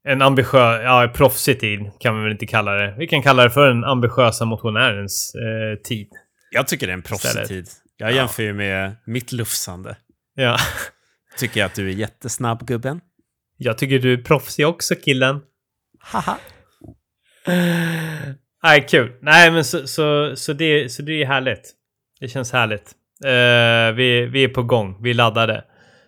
S1: En ambitiös, ja proffsig tid kan vi väl inte kalla det. Vi kan kalla det för den ambitiösa motionärens eh, tid.
S2: Jag tycker det är en proffsig tid. Jag
S1: Ja.
S2: jämför ju med mitt lufsande.
S1: Ja.
S2: Tycker jag att du är jättesnabb gubben.
S1: Jag tycker du är proffsig också killen.
S2: Haha.
S1: Nej, kul. Nej, men så, så, så, det, så det är härligt. Det känns härligt. Eh, vi, vi är på gång. Vi laddade.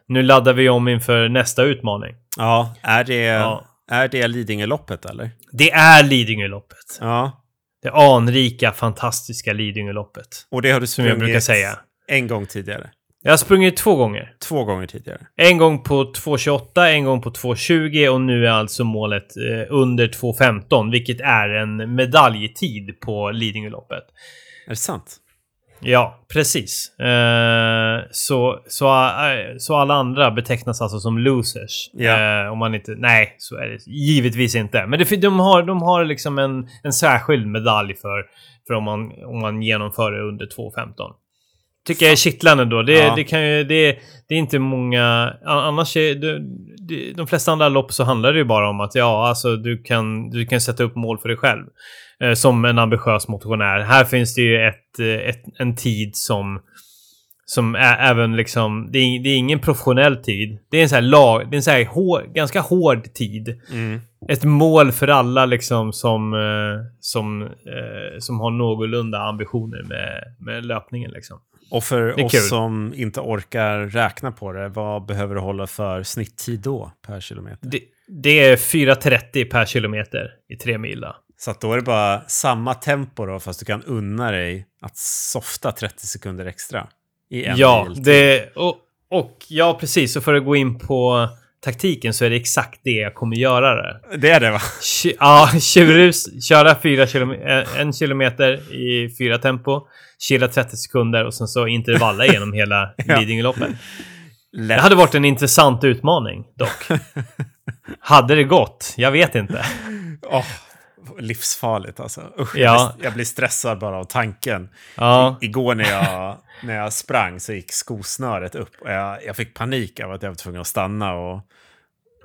S1: Nu laddar vi om inför nästa utmaning.
S2: Ja, är det,
S1: Ja.
S2: är det Lidingöloppet eller?
S1: Det är Lidingöloppet.
S2: Ja.
S1: Det anrika, fantastiska Lidingöloppet.
S2: Och det har du
S1: Som jag brukar
S2: sprungit
S1: säga.
S2: en gång tidigare.
S1: Jag har sprungit två gånger.
S2: Två gånger tidigare.
S1: En gång på 2.28, en gång på 2.20 och nu är alltså målet eh, under 2.15, vilket är en medaljtid på Lidingöloppet.
S2: Är det sant?
S1: Ja, precis. Eh, så, så, eh, så alla andra betecknas alltså som losers.
S2: Ja.
S1: Eh, om man inte... Nej, så är det givetvis inte. Men det, de, har, de har liksom en, en särskild medalj för, för om, man, om man genomför det under 2.15. Tycker jag är kittlande då. Det,
S2: Ja.
S1: det, kan ju, det, det är inte många... Annars är det, det, de flesta andra lopp så handlar det ju bara om att ja, alltså du kan, du kan sätta upp mål för dig själv. Eh, som en ambitiös motionär. Här finns det ju ett, eh, ett, en tid som... Som är även liksom... Det är, det är ingen professionell tid. Det är en sån här lag... Det är en sån här hår, ganska hård tid.
S2: Mm.
S1: Ett mål för alla liksom som... eh, Som, eh, som har någorlunda ambitioner med, med löpningen liksom.
S2: Och för oss
S1: kul.
S2: som inte orkar räkna på det, vad behöver du hålla för snitttid då per kilometer?
S1: Det, det är 4.30 per kilometer i tre mil då.
S2: Så då är det bara samma tempo då, fast du kan unna dig att softa 30 sekunder extra. I en
S1: Ja,
S2: mil
S1: det, och, och ja, precis. Så för att gå in på taktiken så är det exakt det jag kommer göra det.
S2: det är det va?
S1: Ja, tjurrus, köra fyra kilom- eh, en kilometer i fyra tempo, chilla 30 sekunder och sen så intervalla genom hela
S2: Ja.
S1: Lidingöloppet. Det hade varit en intressant utmaning dock. hade det gått? Jag vet inte.
S2: Åh, livsfarligt alltså. Usch,
S1: Ja.
S2: jag, blir, stressad bara av tanken.
S1: Ja,
S2: Igår när jag, när jag sprang så gick skosnöret upp och jag, jag fick panik av att jag var tvungen att stanna och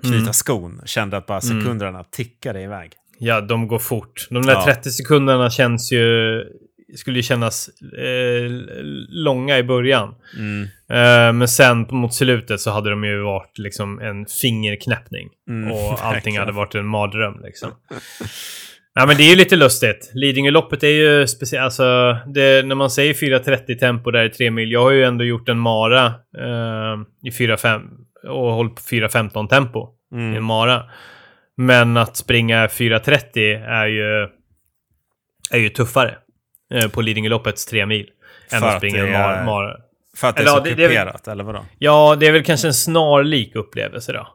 S2: knyta
S1: Mm.
S2: skon. Kände att bara sekunderna tickade iväg.
S1: ja, de går fort. De där
S2: Ja.
S1: 30 sekunderna känns ju... Skulle ju kännas eh, långa i början.
S2: Mm.
S1: Eh, men sen mot slutet så hade de ju varit liksom en fingerknäppning.
S2: Mm,
S1: och allting hade varit en mardröm liksom. Nej men det är ju lite lustigt. Lidingöloppet är ju speciellt. Alltså, det, när man säger 4.30 tempo där i 3 mil. Jag har ju ändå gjort en mara eh, i 4.5 och hållit på 4.15 tempo i en
S2: Mm.
S1: mara. Men att springa 4.30 är ju, är ju tuffare på Lidingöloppets 3 mil. Än
S2: För
S1: att
S2: att
S1: springa
S2: det
S1: en mar,
S2: är-
S1: mara.
S2: För att det är
S1: Eller
S2: så
S1: ja, det- det är väl-
S2: kuperat, eller vadå?
S1: Ja, det är väl kanske en snarlik upplevelse då.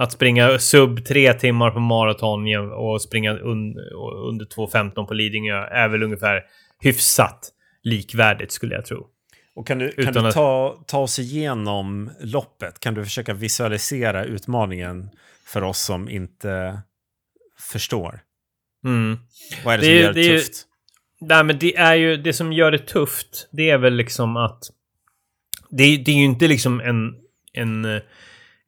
S1: Att springa sub tre timmar på maraton och springa un under 2.15 på Lidingö är väl ungefär hyfsat likvärdigt skulle jag tro.
S2: Och kan du, kan du
S1: att-
S2: ta, ta oss igenom loppet? Kan du försöka visualisera utmaningen för oss som inte förstår?
S1: Mm.
S2: Vad är det,
S1: Det
S2: som
S1: är-
S2: gör det,
S1: är
S2: tufft?
S1: Nej, men det är ju det som gör det tufft. Det är väl liksom att det, det är ju inte liksom en, en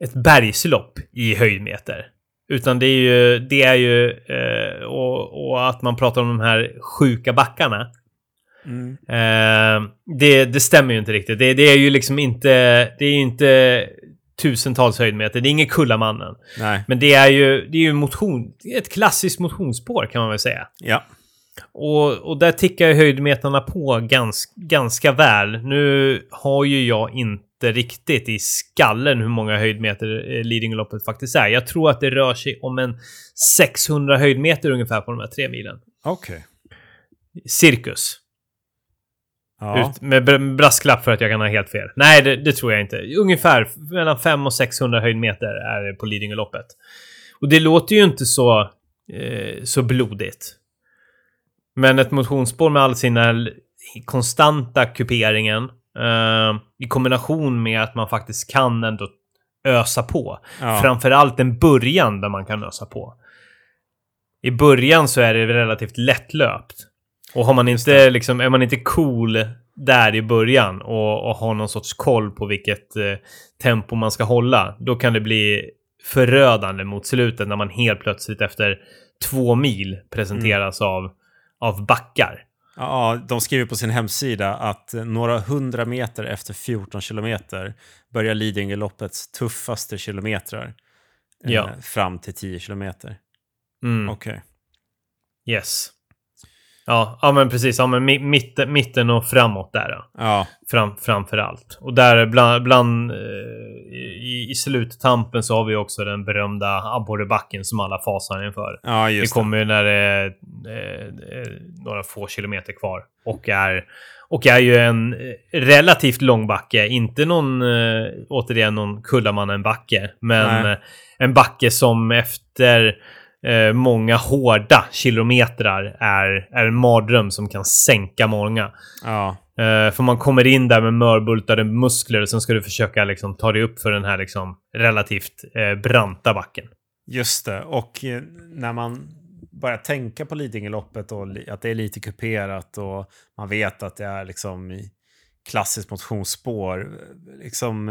S1: ett bergslopp i höjdmeter. Utan det är ju, det är ju eh, och, och att man pratar om de här sjuka backarna.
S2: Mm.
S1: Eh, det, det stämmer ju inte riktigt. Det, det är ju liksom inte... Det är ju inte... tusentals höjdmeter. Det är ingen Kullamannen.
S2: Nej.
S1: Men det är ju, det är ju motion, ett klassiskt motionsspår kan man väl säga.
S2: Ja.
S1: Och, och där tickar ju höjdmeterna på gans, ganska väl. Nu har ju jag inte riktigt i skallen hur många höjdmeter eh, Lidingöloppet faktiskt är. Jag tror att det rör sig om en 600 höjdmeter ungefär på de här tre milen.
S2: Okej.
S1: Cirkus.
S2: Ja.
S1: Ut, med br- brasklapp för att jag kan ha helt fel. Nej, det, det tror jag inte. Ungefär mellan 500 och 600 höjdmeter är det på Lidingöloppet. Och det låter ju inte så, eh, så blodigt. Men ett motionsspår med all sina konstanta kuperingen eh, i kombination med att man faktiskt kan ändå ösa på.
S2: Ja.
S1: Framförallt en början där man kan ösa på. I början så är det relativt lättlöpt. Och har man inte, liksom, är man inte cool där i början och, och har någon sorts koll på vilket eh, tempo man ska hålla, då kan det bli förödande mot slutet när man helt plötsligt efter två mil presenteras av, av backar.
S2: Ja, de skriver på sin hemsida att några hundra meter efter 14 kilometer börjar Lidingöloppets tuffaste kilometrar. eh,
S1: Ja.
S2: Fram till 10 kilometer.
S1: Mm.
S2: Okej.
S1: Yes. Ja, ja men precis. Ja, men mi- mitten, mitten och framåt där.
S2: Ja,
S1: Fram, framför allt. Och där bland, bland eh, i, i sluttampen så har vi också den berömda abborrebacken som alla fasar inför.
S2: ja
S1: Det
S2: just
S1: kommer ju när det är eh, eh, några få kilometer kvar. Och är, och är ju en eh, relativt lång backe. Inte någon, eh, återigen, någon Kullamannen-backe. Men
S2: Nej.
S1: en backe som efter eh, många hårda kilometrar är, är en mardröm som kan sänka många.
S2: Ja,
S1: Uh, för man kommer in där med mörbultade muskler och sen ska du försöka liksom, ta dig upp för den här liksom, relativt uh, branta backen.
S2: just det. Och uh, när man börjar tänka på Lidingöloppet och att det är lite kuperat och man vet att det är liksom i klassiskt motionsspår, liksom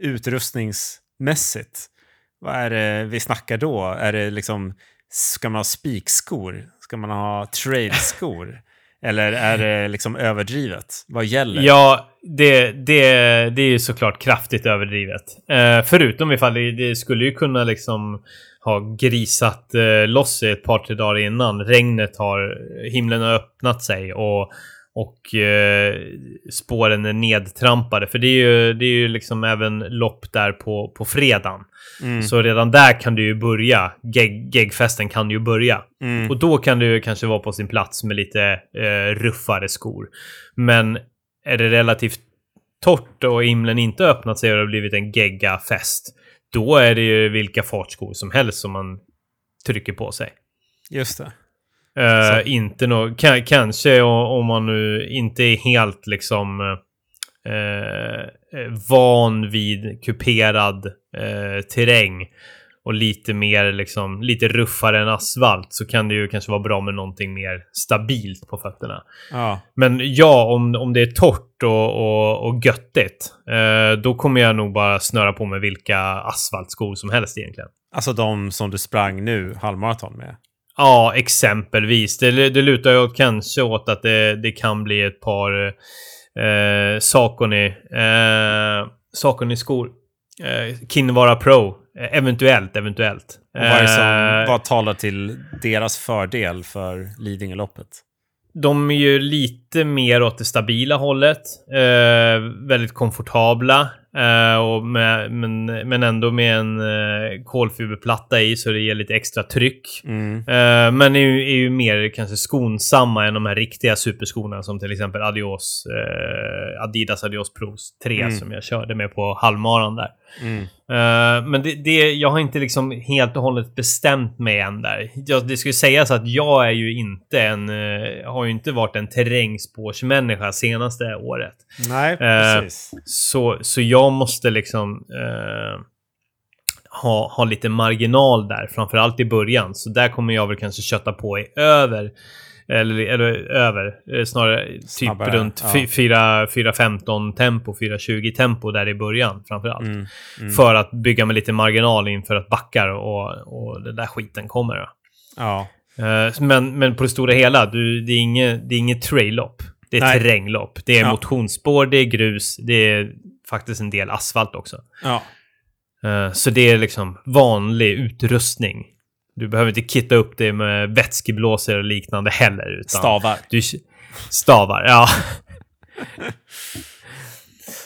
S2: utrustningsmässigt. Vad är det vi snackar då? Är det liksom, ska man ha spikskor? Ska man ha trailskor? Eller är det liksom överdrivet? Vad gäller?
S1: Ja, det, det, det är ju såklart kraftigt överdrivet. Eh, förutom ifall det, det skulle ju kunna liksom ha grisat eh, loss ett par, tre dagar innan. Regnet har, himlen har öppnat sig och, och eh, spåren är nedtrampade. För det är ju, det är ju liksom även lopp där på, på fredagen.
S2: Mm.
S1: Så redan där kan du ju börja. Geg, gegfesten kan ju börja.
S2: Mm.
S1: Och då kan ju kanske vara på sin plats med lite eh, ruffare skor. Men är det relativt torrt och himlen inte öppnat sig och det har blivit en gegga-fest. Då är det ju vilka fartskor som helst som man trycker på sig.
S2: Just det. Så-
S1: inte nå ka- kanske om man nu inte är helt liksom eh, van vid kuperad eh, terräng och lite mer liksom lite ruffare än asfalt så kan det ju kanske vara bra med någonting mer stabilt på fötterna.
S2: Ja,
S1: Men ja, om, om det är torrt och, och, och göttigt, eh, då kommer jag nog bara snöra på med vilka asfaltskor som helst egentligen.
S2: alltså de som du sprang nu halvmaraton med.
S1: Ja, exempelvis. Det, det lutar ju kanske åt att det, det kan bli ett par eh, Saucony, eh, Saucony-skor. Eh, Kinvara Pro. Eh, eventuellt, eventuellt.
S2: Och vad, som,
S1: Eh,
S2: vad talar till deras fördel för Lidingöloppet?
S1: De är ju lite mer åt det stabila hållet. Eh, väldigt komfortabla. Eh, och med, men, men ändå med en eh, kolfiberplatta i så det ger lite extra tryck.
S2: Mm.
S1: Eh, men är ju, är ju mer kanske skonsamma än de här riktiga superskorna som till exempel Adios, Adidas Adios Pro 3
S2: Mm.
S1: som jag körde med på halvmaran där.
S2: Mm.
S1: Eh, men det, det, jag har inte liksom helt och hållet bestämt mig än där. Jag, det skulle sägas att jag är ju inte en, eh, har ju inte varit en terrängspårsmänniska senaste året.
S2: Nej, precis.
S1: Så, så jag måste liksom eh, ha, ha lite marginal där, framförallt i början. Så där kommer jag väl kanske kötta på i över, eller, eller över, eh, snarare typ
S2: Snabbare,
S1: runt
S2: ja.
S1: fy- fyra- 4.15 tempo, 4.20 tempo där i början framförallt.
S2: Mm. Mm.
S1: För att bygga med lite marginal inför att backar och, och den där skiten kommer. Då.
S2: Ja.
S1: Eh, men, men på det stora hela, du, det är inget, det är inget trail-lopp. Det är
S2: Nej.
S1: terränglopp. Det är
S2: Ja.
S1: motionsspår, det är grus, det är faktiskt en del asfalt också.
S2: ja.
S1: Eh, så det är liksom vanlig utrustning. Du behöver inte kitta upp det med vätskeblåsare och liknande heller. Utan
S2: Stavar.
S1: Du, stavar, ja.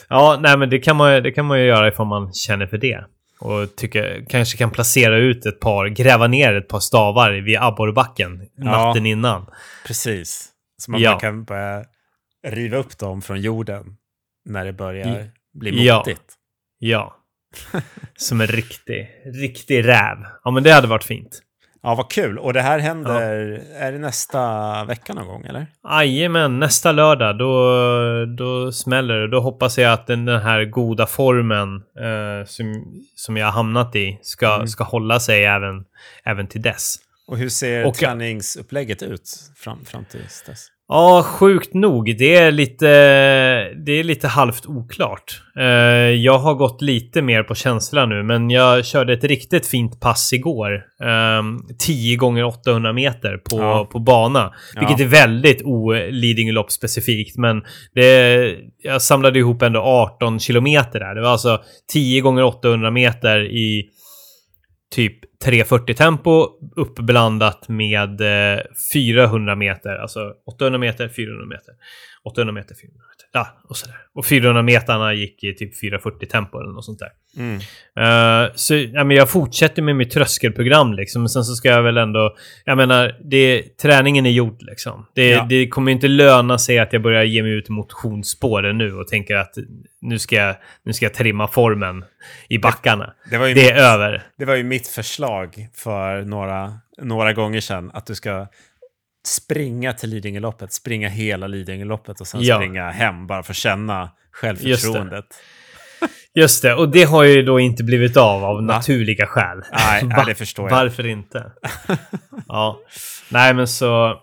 S1: ja, nej men det kan, man, det kan man ju göra ifall man känner för det. Och tycker, kanske kan placera ut ett par, gräva ner ett par stavar vid abborrbacken natten innan.
S2: Precis. Så man
S1: Ja.
S2: kan börja riva upp dem från jorden när det börjar
S1: Ja.
S2: bli
S1: Ja.
S2: motigt.
S1: Ja. Som en riktig, riktig räv. Ja, men det hade varit fint.
S2: Ja, vad kul. Och det här händer, är det nästa vecka någon gång eller?
S1: Jajamän, nästa lördag då, då smäller det. Då hoppas jag att den, den här goda formen eh, som, som jag har hamnat i ska,
S2: Mm.
S1: ska hålla sig även, även till dess.
S2: Och hur ser
S1: Och-
S2: träningsupplägget ut fram, fram till dess?
S1: Ja, sjukt nog. Det är lite, det är lite halvt oklart. Eh, jag har gått lite mer på känsla nu, men jag körde ett riktigt fint pass igår. Um, 10 gånger 800 meter på,
S2: Ja.
S1: på bana. Vilket
S2: Ja.
S1: är väldigt o-Lidingölopp specifikt, men det, jag samlade ihop ändå 18 kilometer där. Det var alltså 10 gånger 800 meter i typ 340 tempo uppblandat med eh, 400 meter. Alltså 800 meter, 400 meter. 800 meter, 400 meter. Ja, och sådär. Och 400 meterna gick i typ 440 tempo eller något sånt där.
S2: Mm.
S1: Eh, så ja, men jag fortsätter med mitt tröskelprogram liksom. Men sen så ska jag väl ändå... Jag menar, det, träningen är gjord liksom. Det,
S2: Ja.
S1: det kommer inte löna sig att jag börjar ge mig ut motionsspåren nu och tänker att nu ska jag, nu ska jag trimma formen i backarna.
S2: Det, var ju
S1: Det
S2: mitt,
S1: är över.
S2: det var ju mitt förslag för några, några gånger sedan. Att du ska springa till Lidingöloppet, springa hela Lidingöloppet och sen
S1: Ja.
S2: springa hem bara för att känna självförtroendet.
S1: Just det, och det har ju då inte blivit av av
S2: Va?
S1: naturliga skäl.
S2: Nej,
S1: Va?
S2: nej, det förstår jag.
S1: Varför inte? ja, nej men så...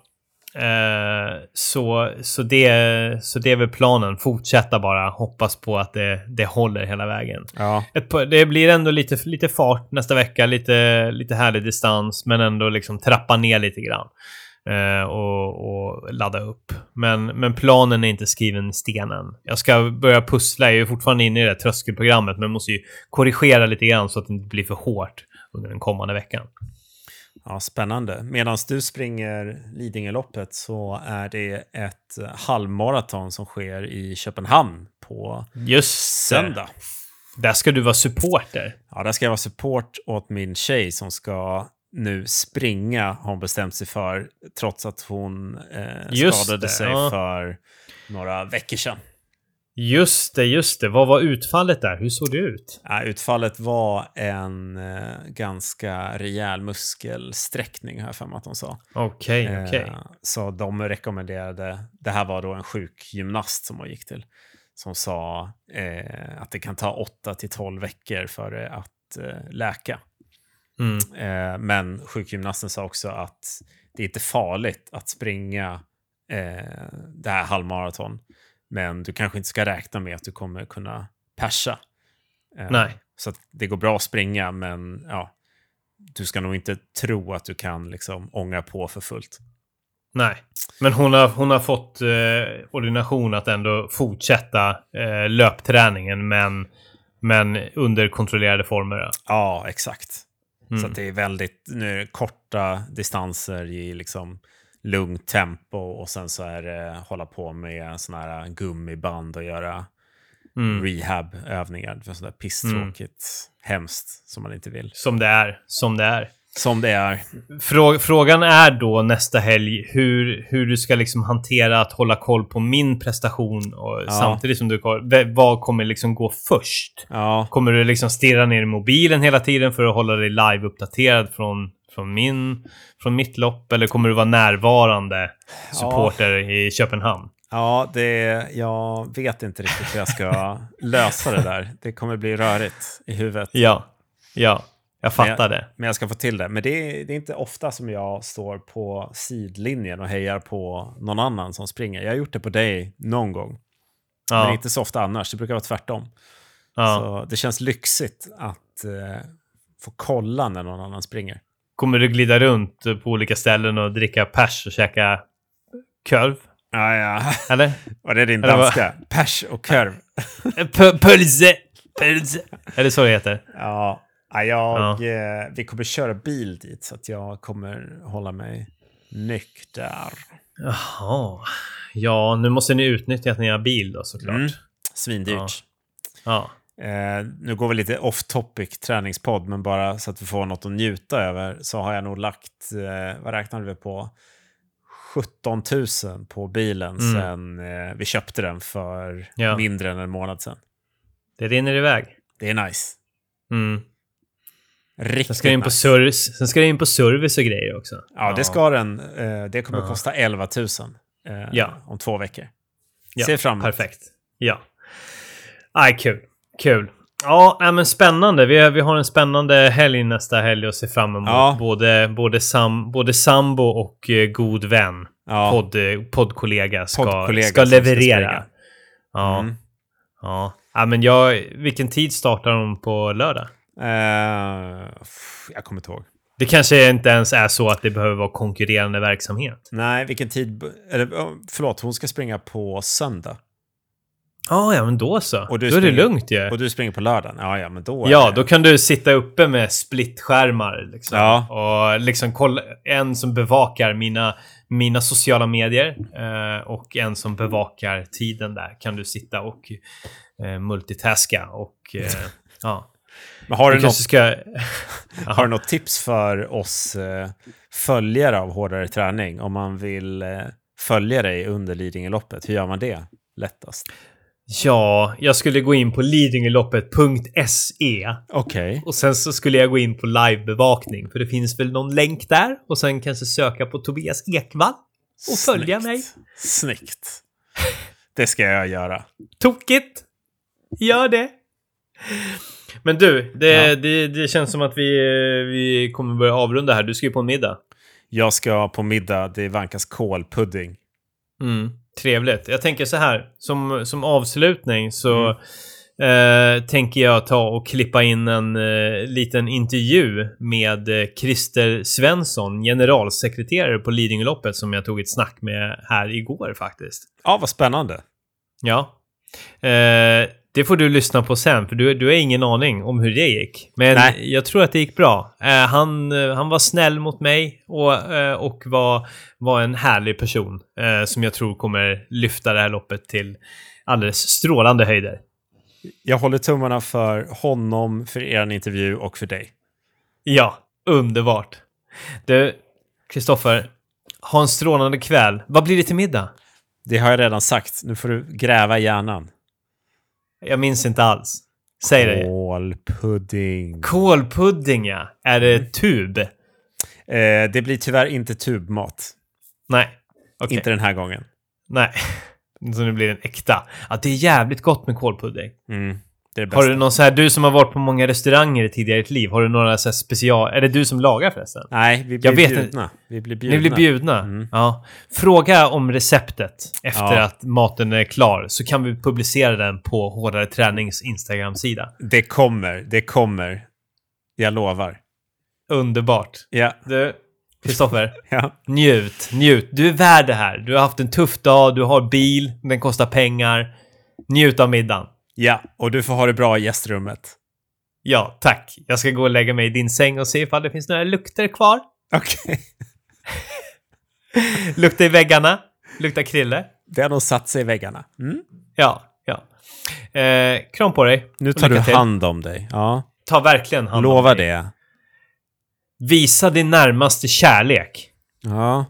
S1: Eh, så, så, det, så det är väl planen. Fortsätta bara. Hoppas på att det, det håller hela vägen.
S2: Ja,
S1: Ett, det blir ändå lite, lite fart nästa vecka. Lite, lite härlig distans. Men ändå liksom trappa ner lite grann. Eh, och, och ladda upp. Men, men planen är inte skriven i stenen. Jag ska börja pussla. Jag är fortfarande inne i det tröskelprogrammet. Men måste ju korrigera lite grann så att det inte blir för hårt under den kommande veckan.
S2: ja spännande. Medan du springer Lidingöloppet så är det ett halvmaraton som sker i Köpenhamn på
S1: Just
S2: söndag.
S1: Där ska du vara supporter.
S2: Ja, där ska jag vara support åt min tjej som ska nu springa, har hon bestämt sig för, trots att hon eh, skadade
S1: det,
S2: sig
S1: ja.
S2: för några veckor sedan.
S1: Just det, just det. Vad var utfallet där? Hur såg det ut?
S2: Ja, utfallet var en eh, ganska rejäl muskelsträckning, har jag för mig att de sa.
S1: Okej, okej.
S2: Eh, så de rekommenderade, det här var då en sjukgymnast som hon gick till, som sa eh, att det kan ta 8 till 12 veckor för det att eh, läka.
S1: Mm.
S2: Eh, men sjukgymnasten sa också att det är inte farligt att springa eh, det här halvmaraton. Men du kanske inte ska räkna med att du kommer kunna persa. Eh,
S1: Nej.
S2: Så att det går bra att springa, men ja, du ska nog inte tro att du kan liksom ånga på för fullt.
S1: Nej. Men hon har, hon har fått eh, ordination att ändå fortsätta eh, löpträningen, men, men under kontrollerade former. ja.
S2: Ja, exakt. Så
S1: Mm.
S2: att det är väldigt nu, är det korta distanser i liksom lugnt tempo och sen så är det hålla på med såna här gummiband och göra
S1: Mm.
S2: rehabövningar. För sånt där pisstråkigt, hemskt som man inte vill.
S1: Som det är. Som det är.
S2: Som det är.
S1: Frå frågan är då nästa helg hur, hur du ska liksom hantera att hålla koll på min prestation och
S2: Ja.
S1: samtidigt som du... Vad kommer liksom gå först?
S2: Ja,
S1: Kommer du liksom stirra ner i mobilen hela tiden för att hålla dig live-uppdaterad från, från, min, från mitt lopp? Eller kommer du vara närvarande supporter i Köpenhamn?
S2: ja det, jag vet inte riktigt hur jag ska lösa det där. Det kommer bli rörigt i huvudet.
S1: Ja, ja, jag fattar det.
S2: Men jag ska få till det. Men det är, det är inte ofta som jag står på sidlinjen och hejar på någon annan som springer. Jag har gjort det på dig någon gång. Men
S1: Ja,
S2: inte så ofta annars. Det brukar vara tvärtom.
S1: ja.
S2: Så det känns lyxigt att eh, få kolla när någon annan springer.
S1: Kommer du glida runt på olika ställen och dricka pers och käka korv?
S2: Ja, ja.
S1: Eller?
S2: Var det din
S1: Eller vad?
S2: danska? Pers och korv.
S1: P- Pölse! Är det så det heter?
S2: Ja, jag, Eh, vi kommer köra bil dit så att jag kommer hålla mig nykter.
S1: Jaha. Ja, nu måste ni utnyttja att ni har bil då såklart.
S2: Mm. Svindyrt.
S1: Ja.
S2: Eh, nu går vi lite off topic träningspodd, men bara så att vi får något att njuta över så har jag nog lagt, eh, vad räknade vi på? 17 000 på bilen
S1: Mm.
S2: sen eh, vi köpte den för
S1: Ja.
S2: mindre än en månad sedan.
S1: Det rinner iväg.
S2: Det är nice.
S1: Mm.
S2: Riktigt
S1: Sen ska det in på
S2: nice.
S1: service. Sen ska det in på service och grejer också.
S2: Ja, det ska den. Eh, det kommer
S1: Ja.
S2: kosta 11 000 eh,
S1: Ja.
S2: om två veckor.
S1: Ja,
S2: Ser fram emot.
S1: Perfekt. Ja. Aj, kul. Kul. Ja, men spännande. Vi, har- vi har en spännande helg nästa helg att se fram emot.
S2: Ja.
S1: Både, både, sam, både sambo och eh, god vän.
S2: Ja.
S1: Podd, poddkollega ska,
S2: Poddkollega
S1: ska
S2: ska
S1: leverera.
S2: springa.
S1: ja.
S2: Mm.
S1: ja. Ja, men jag, vilken tid startar de på lördag?
S2: Pff, jag kommer inte ihåg.
S1: Det kanske inte ens är så att det behöver vara konkurrerande verksamhet.
S2: Nej, vilken tid... Eller, förlåt, hon ska springa på söndag.
S1: Ah, ja, men då så.
S2: Och du
S1: då är det
S2: springer-
S1: lugnt ju.
S2: Och du springer på lördagen? Ja, ja, men då...
S1: Ja,
S2: det-
S1: då kan du sitta uppe med splittskärmar. Liksom.
S2: Ja.
S1: Och liksom kolla, en som bevakar mina, mina sociala medier eh, och en som bevakar tiden där. Kan du sitta och eh, multitaska och eh, ja.
S2: Men har
S1: Du
S2: något,
S1: ska...
S2: har du något tips för oss eh, följare av Hårdare Träning? Om man vill eh, följa dig under Lidingöloppet, hur gör man det lättast?
S1: Ja, jag skulle gå in på lidingöloppet.se
S2: Okej.
S1: och sen så skulle jag gå in på livebevakning för det finns väl någon länk där och sen kanske söka på Tobias Ekvall och följa
S2: Snyggt.
S1: mig.
S2: Snyggt. Det ska jag göra.
S1: Tokigt! Gör det! Men du, det,
S2: Ja.
S1: det, det känns som att vi, vi kommer börja avrunda här. Du ska ju på en middag.
S2: Jag ska på middag, det vankas kålpudding.
S1: Mm, trevligt. Jag tänker så här, som, som avslutning så
S2: Mm.
S1: eh, tänker jag ta och klippa in en eh, liten intervju med eh, Christer Svensson, generalsekreterare på Lidingöloppet, som jag tog ett snack med här igår faktiskt.
S2: Ja, vad spännande.
S1: Ja. Det får du lyssna på sen, för du, du har ingen aning om hur det gick. Men
S2: Nej.
S1: jag tror att det gick bra. Eh, han, eh, han var snäll mot mig och, eh, och var, var en härlig person eh, som jag tror kommer lyfta det här loppet till alldeles strålande höjder.
S2: Jag håller tummarna för honom, för er intervju och för dig.
S1: Ja, underbart. Du, Kristoffer, ha en strålande kväll. Vad blir det till middag?
S2: Det har jag redan sagt. Nu får du gräva i hjärnan.
S1: Jag minns inte alls. Säg det.
S2: Kålpudding.
S1: Kålpudding, ja. Är det tub?
S2: Eh, det blir tyvärr inte tubmat.
S1: Nej. Okej.
S2: Inte den här gången.
S1: Nej. Så nu blir den äkta. Ja, det är jävligt gott med kålpudding.
S2: Mm, det det
S1: Har du någon så här, du som har varit på många restauranger tidigare i ditt liv, har du några så här special... Är det du som lagar förresten?
S2: Nej, vi blir
S1: Jag vet
S2: bjudna. Vi blir bjudna.
S1: Ni blir bjudna?
S2: Mm.
S1: Ja. Fråga om receptet efter
S2: Ja.
S1: att maten är klar, så kan vi publicera den på Hårdare Tränings Instagram-sida.
S2: Det kommer, det kommer. Jag lovar.
S1: Underbart.
S2: Ja,
S1: Du, Kristoffer,
S2: ja.
S1: njut, njut. Du är värd det här. Du har haft en tuff dag, du har bil, den kostar pengar. Njut av middagen.
S2: Ja. och du får ha det bra i gästrummet.
S1: Ja, tack. Jag ska gå och lägga mig i din säng och se ifall det finns några lukter kvar.
S2: Okej.
S1: Lukta i väggarna. Lukta krille.
S2: Det har nog satt sig i väggarna. Mm.
S1: Ja, ja. Eh, kram på dig.
S2: Nu tar du
S1: till.
S2: hand om dig. Ja,
S1: Ta verkligen hand om
S2: lova
S1: dig.
S2: det.
S1: Visa din närmaste kärlek.
S2: Ja,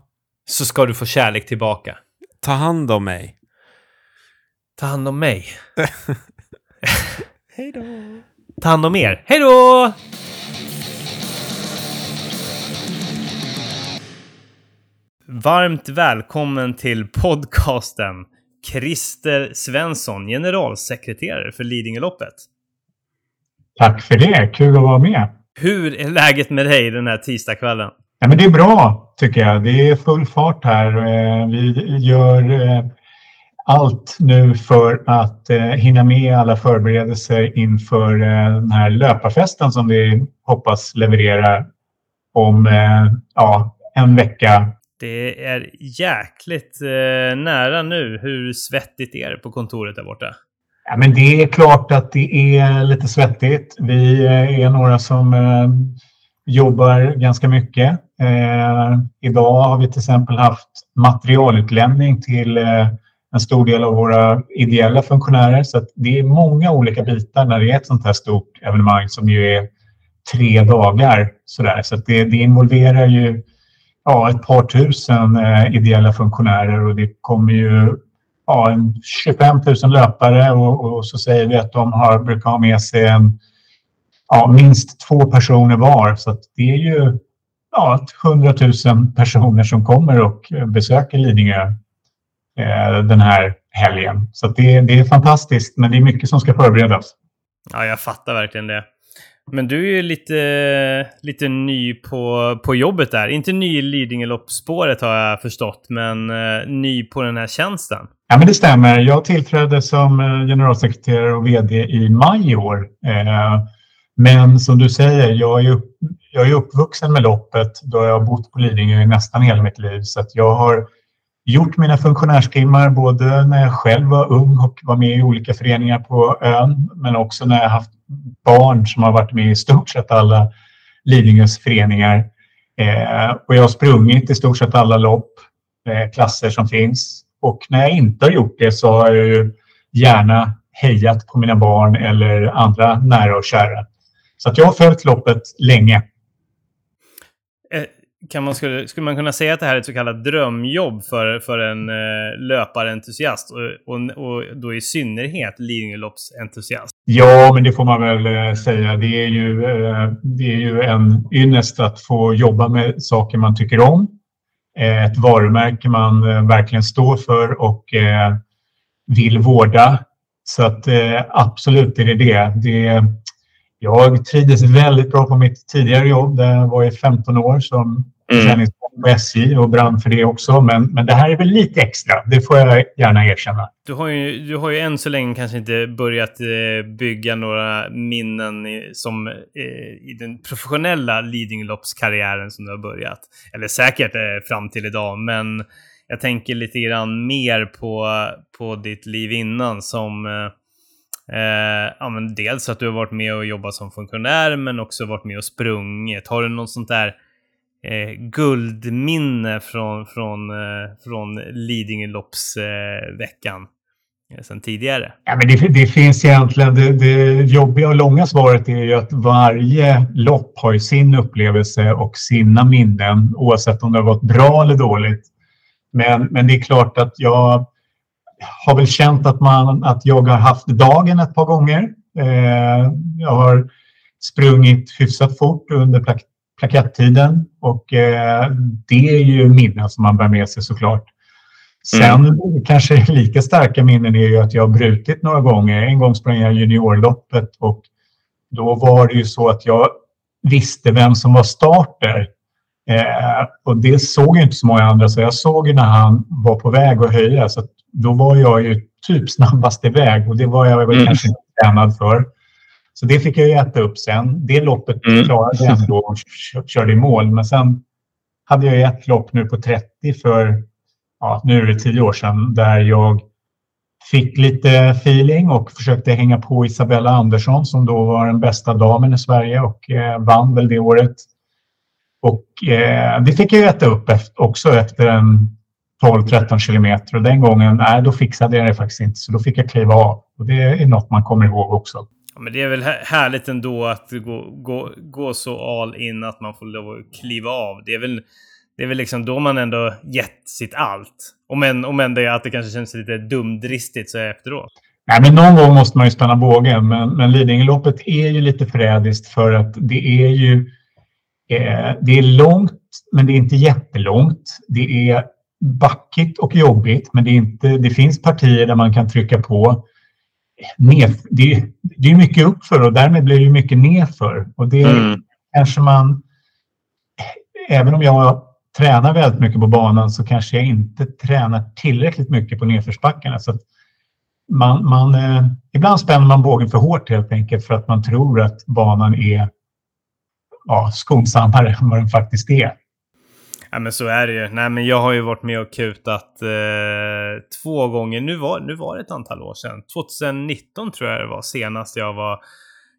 S1: Så ska du få kärlek tillbaka.
S2: ta hand om mig.
S1: Ta hand om mig.
S2: Hej då.
S1: Ta hand om er. Hej då! Varmt välkommen till podcasten Christer Svensson, generalsekreterare för Lidingöloppet.
S3: Tack för det. Kul att vara med.
S1: Hur är läget med dig den här tisdagskvällen?
S3: Ja, men det är bra tycker jag. Det är full fart här. Eh, Vi gör eh, allt nu för att eh, hinna med alla förberedelser inför eh, den här löparfesten som vi hoppas leverera om eh, ja, en vecka.
S1: Det är jäkligt eh, nära nu. Hur svettigt är det på kontoret där borta?
S3: Ja, men det är klart att det är lite svettigt. Vi är några som eh, jobbar ganska mycket. Eh, idag har vi till exempel haft materialutlämning till eh, en stor del av våra ideella funktionärer. Så det är många olika bitar när det är ett sånt här stort evenemang som ju är tre dagar. Sådär. Så det, det involverar ju ja, ett par tusen eh, ideella funktionärer och det kommer ju ja, 25 000 löpare och, och, så säger vi att de har, brukar ha med sig en, ja, minst två personer var. Så det är ju ja, 100 000 personer som kommer och besöker Lidingö eh, den här helgen. Så det, det är fantastiskt, men det är mycket som ska förberedas.
S1: Ja, jag fattar verkligen det. Men du är ju lite, lite ny på, på jobbet där. Inte ny i Lidingöloppsspåret har jag förstått, men eh, ny på den här tjänsten.
S3: Ja, men det stämmer. Jag tillträdde som eh, generalsekreterare och vd i maj i år. Eh, men som du säger, jag är, upp, jag är uppvuxen med loppet då jag har bott på Lidingö i nästan hela mitt liv. Så jag har gjort mina funktionärstimmar både när jag själv var ung och var med i olika föreningar på ön, men också när jag haft barn som har varit med i stort sett alla Lidingös föreningar. Eh, och jag har sprungit i stort sett alla lopp, eh, klasser som finns. Och när jag inte har gjort det så har jag ju gärna hejat på mina barn eller andra nära och kära. Så att jag har följt loppet länge.
S1: Kan man, skulle, skulle man kunna säga att det här är ett så kallat drömjobb för, för en eh, löparentusiast och, och, och då i synnerhet Lidingöloppsentusiast?
S3: Ja, men det får man väl eh, säga. Det är, ju, eh, det är ju en ynnest att få jobba med saker man tycker om. Eh, ett varumärke man eh, verkligen står för och eh, vill vårda. Så att eh, absolut är det det. det jag trivdes väldigt bra på mitt tidigare jobb där jag var i 15 år som mm. på SJ och brann för det också. Men, men det här är väl lite extra, det får jag gärna erkänna.
S1: Du har ju, du har ju än så länge kanske inte börjat eh, bygga några minnen i, som eh, i den professionella Lidingöloppskarriären som du har börjat. Eller säkert eh, fram till idag, men jag tänker lite grann mer på, på ditt liv innan som Eh, ja, men dels att du har varit med och jobbat som funktionär men också varit med och sprungit. Har du något sånt där eh, guldminne från, från, eh, från Lidingöloppsveckan eh, sen tidigare?
S3: Ja, men det, det finns egentligen, det, det jobbiga och långa svaret är ju att varje lopp har ju sin upplevelse och sina minnen oavsett om det har gått bra eller dåligt. Men, men det är klart att jag har väl känt att, man, att jag har haft dagen ett par gånger. Eh, jag har sprungit hyfsat fort under plak plakettiden och eh, det är ju minnen som man bär med sig såklart. Sen mm. kanske lika starka minnen är ju att jag har brutit några gånger. En gång sprang jag juniorloppet och då var det ju så att jag visste vem som var starter. Eh, och det såg inte så många andra så jag såg ju när han var på väg att höja så då var jag ju typ snabbast iväg och det var jag väl mm. kanske inte tränad för. Så det fick jag ju äta upp sen. Det loppet mm. klarade jag ändå och körde i mål. Men sen hade jag ett lopp nu på 30 för, ja, nu är det tio år sedan, där jag fick lite feeling och försökte hänga på Isabella Andersson som då var den bästa damen i Sverige och eh, vann väl det året. Och eh, det fick jag äta upp efter, också efter en 12-13 kilometer och den gången, nej, då fixade jag det faktiskt inte. Så då fick jag kliva av. Och det är något man kommer ihåg också.
S1: Ja, men det är väl härligt ändå att gå, gå, gå så all in att man får lov att kliva av. Det är väl, det är väl liksom då man ändå gett sitt allt. Om än, om än det, att det kanske känns lite dumdristigt så efteråt.
S3: Nej, men någon gång måste man ju spänna bågen. Men, men Lidingöloppet är ju lite förrädiskt för att det är ju eh, det är långt, men det är inte jättelångt. Det är backigt och jobbigt, men det, är inte, det finns partier där man kan trycka på. Ned, det, det är mycket uppför och därmed blir det mycket nedför. Och det mm. kanske man... Även om jag tränar väldigt mycket på banan så kanske jag inte tränar tillräckligt mycket på nedförsbackarna. Så man, man, eh, ibland spänner man bågen för hårt helt enkelt för att man tror att banan är ja, skonsammare än vad den faktiskt är.
S1: Ja men så är det ju. Nej men jag har ju varit med och kutat eh, två gånger. Nu var, nu var det ett antal år sedan. 2019 tror jag det var senast jag var,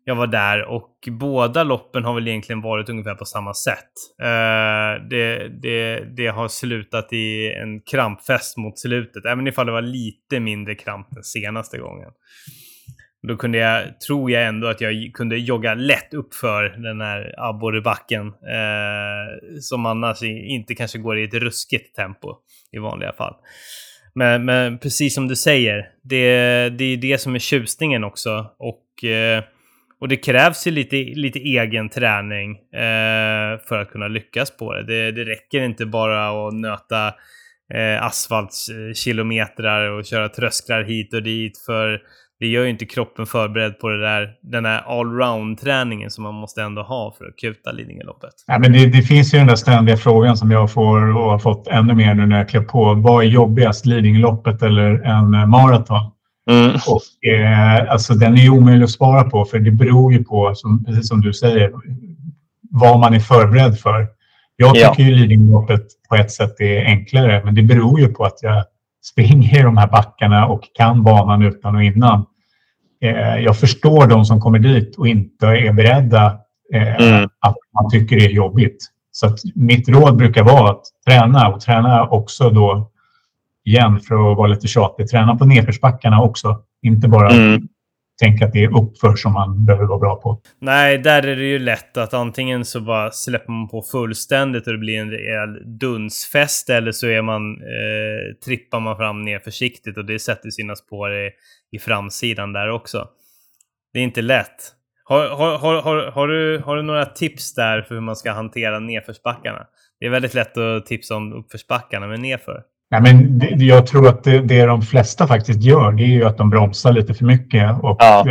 S1: jag var där. Och båda loppen har väl egentligen varit ungefär på samma sätt. Eh, det, det, det har slutat i en krampfest mot slutet. Även ifall det var lite mindre kramp den senaste gången. Då kunde jag, tror jag ändå att jag kunde jogga lätt uppför den här abborrebacken. Eh, som annars inte kanske går i ett ruskigt tempo i vanliga fall. Men, men precis som du säger, det, det är det som är tjusningen också. Och, eh, och det krävs ju lite, lite egen träning eh, för att kunna lyckas på det. Det, det räcker inte bara att nöta eh, asfaltskilometrar och köra trösklar hit och dit. för det gör ju inte kroppen förberedd på det där, den här allround-träningen som man måste ändå ha för att kuta Lidingöloppet.
S3: Ja, men det, det, finns ju den där ständiga frågan som jag får och har fått ännu mer nu när jag klev på. Vad är jobbigast, Lidingöloppet eller en eh, maraton? Mm. Och, eh, alltså, den är ju omöjlig att svara på för det beror ju på, som, precis som du säger, vad man är förberedd för. Jag tycker ja. ju Lidingöloppet på ett sätt är enklare, men det beror ju på att jag springer i de här backarna och kan banan utan och innan. Eh, jag förstår de som kommer dit och inte är beredda eh, mm. att man tycker det är jobbigt. Så mitt råd brukar vara att träna och träna också då igen för att vara lite tjatig. Träna på nedförsbackarna också. Inte bara mm tänka att det är uppför som man behöver vara bra på.
S1: Nej, där är det ju lätt att antingen så bara släpper man på fullständigt och det blir en rejäl dunsfest eller så är man, eh, trippar man fram ner försiktigt och det sätter sina spår i, i framsidan där också. Det är inte lätt. Har, har, har, har, har, du, har du några tips där för hur man ska hantera nedförsbackarna? Det är väldigt lätt att tipsa om uppförsbackarna, men nedför?
S3: Nej, men det, jag tror att det, det de flesta faktiskt gör det är ju att de bromsar lite för mycket och ja.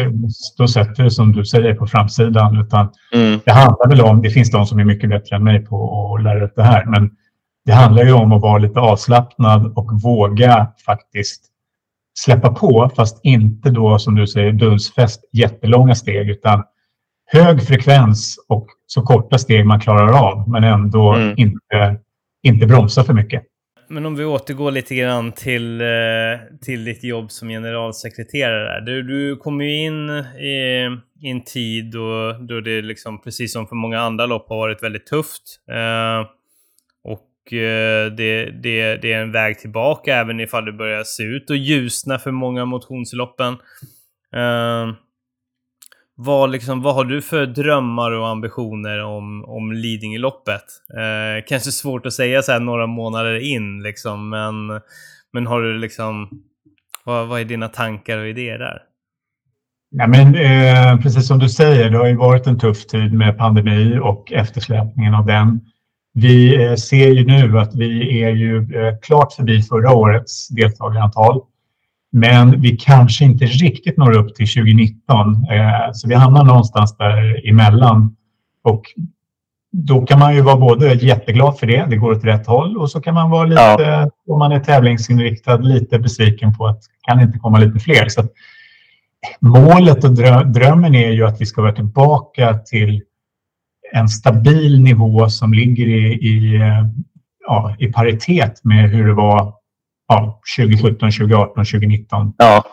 S3: då sätter det som du säger på framsidan. Utan mm. Det handlar väl om, det finns de som är mycket bättre än mig på att lära ut det här, men det handlar ju om att vara lite avslappnad och våga faktiskt släppa på, fast inte då som du säger dunsfest jättelånga steg utan hög frekvens och så korta steg man klarar av men ändå mm. inte, inte bromsa för mycket.
S1: Men om vi återgår lite grann till, eh, till ditt jobb som generalsekreterare. Du, du kom ju in i, i en tid då, då det liksom, precis som för många andra lopp, har varit väldigt tufft. Eh, och eh, det, det, det är en väg tillbaka även ifall det börjar se ut och ljusna för många motionsloppen. Eh, vad, liksom, vad har du för drömmar och ambitioner om, om Lidingöloppet? Eh, kanske svårt att säga så här några månader in, liksom, men, men har du liksom... Vad, vad är dina tankar och idéer där?
S3: Ja, men, eh, precis som du säger, det har ju varit en tuff tid med pandemi och eftersläpningen av den. Vi eh, ser ju nu att vi är ju eh, klart förbi förra årets deltagarantal. Men vi kanske inte riktigt når upp till 2019. Eh, så vi hamnar någonstans där emellan. Och då kan man ju vara både jätteglad för det, det går åt rätt håll, och så kan man vara lite, ja. om man är tävlingsinriktad, lite besviken på att kan inte komma lite fler. Så målet och drömmen är ju att vi ska vara tillbaka till en stabil nivå som ligger i, i, ja, i paritet med hur det var ja, 2017, 2018, 2019. Ja.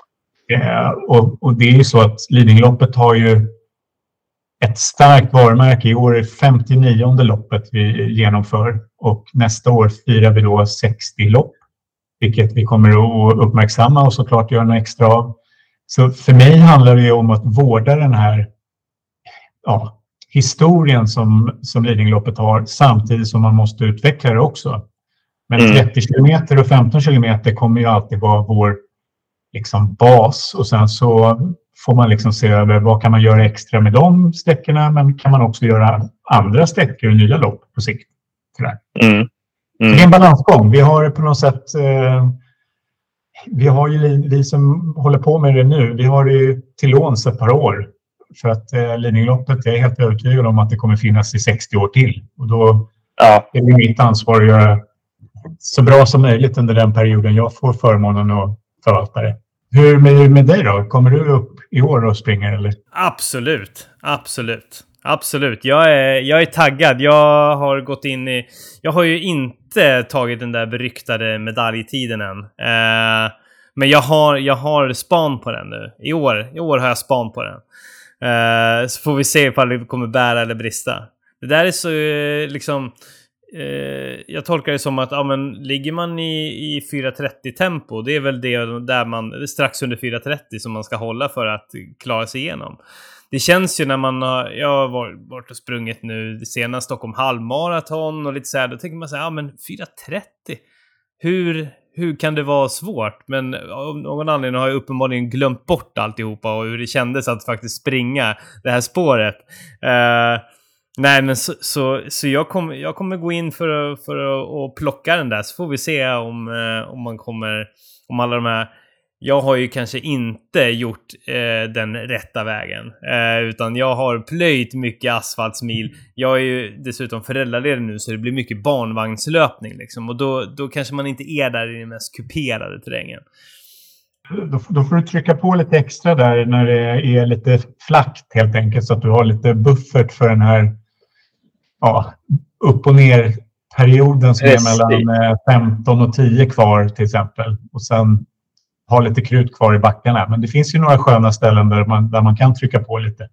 S3: Eh, och, och, det är ju så att Lidingöloppet har ju ett starkt varumärke. I år är 59 loppet vi genomför och nästa år firar vi då 60 lopp, vilket vi kommer att uppmärksamma och såklart göra något extra av. Så för mig handlar det om att vårda den här ja, historien som, som Lidingöloppet har samtidigt som man måste utveckla det också. Men 30 mm. kilometer och 15 kilometer kommer ju alltid vara vår liksom, bas och sen så får man liksom se över vad kan man göra extra med de sträckorna men kan man också göra andra sträckor och nya lopp på sikt. Mm. Mm. Det är en balansgång. Vi har på något sätt eh, vi har ju vi som håller på med det nu, vi har det ju till låns ett par år. För att eh, Lidingöloppet, jag är helt övertygad om att det kommer finnas i 60 år till. Och då ja. är det mitt ansvar att göra så bra som möjligt under den perioden jag får förmånen att förvalta det. Hur är det med dig då? Kommer du upp i år och springer eller?
S1: Absolut, absolut. Absolut. Jag är, jag är taggad. Jag har gått in i... Jag har ju inte tagit den där beryktade medaljtiden än. Eh, men jag har, jag har span på den nu. I år, I år har jag span på den. Eh, så får vi se ifall det kommer bära eller brista. Det där är så eh, liksom... Eh, jag tolkar det som att ja, men, ligger man i, i 4.30 tempo, det är väl det där man, strax under 4.30 som man ska hålla för att klara sig igenom. Det känns ju när man har, jag har varit och sprungit nu senast Stockholm halvmaraton och lite så här, då tänker man så här, ja men 4.30, hur, hur kan det vara svårt? Men av någon anledning har jag uppenbarligen glömt bort alltihopa och hur det kändes att faktiskt springa det här spåret. Eh, Nej, men så, så, så jag, kommer jag kommer gå in för, att, för att, plocka den där, så får vi se om, eh, om man kommer... Om alla de här... Jag har ju kanske inte gjort eh, den rätta vägen, eh, utan jag har plöjt mycket asfaltsmil. Jag är ju dessutom föräldraledig nu, så det blir mycket barnvagnslöpning liksom. Och då, då kanske man inte är där i den mest kuperade terrängen.
S3: Då, då, får du trycka på lite extra där när det är lite flackt helt enkelt så att du har lite buffert för den här ja, upp och ner perioden som Precis. är mellan 15 eh, och 10 kvar till exempel. Och sen ha lite krut kvar i backarna. Men det finns ju några sköna ställen där man, där man kan trycka på lite.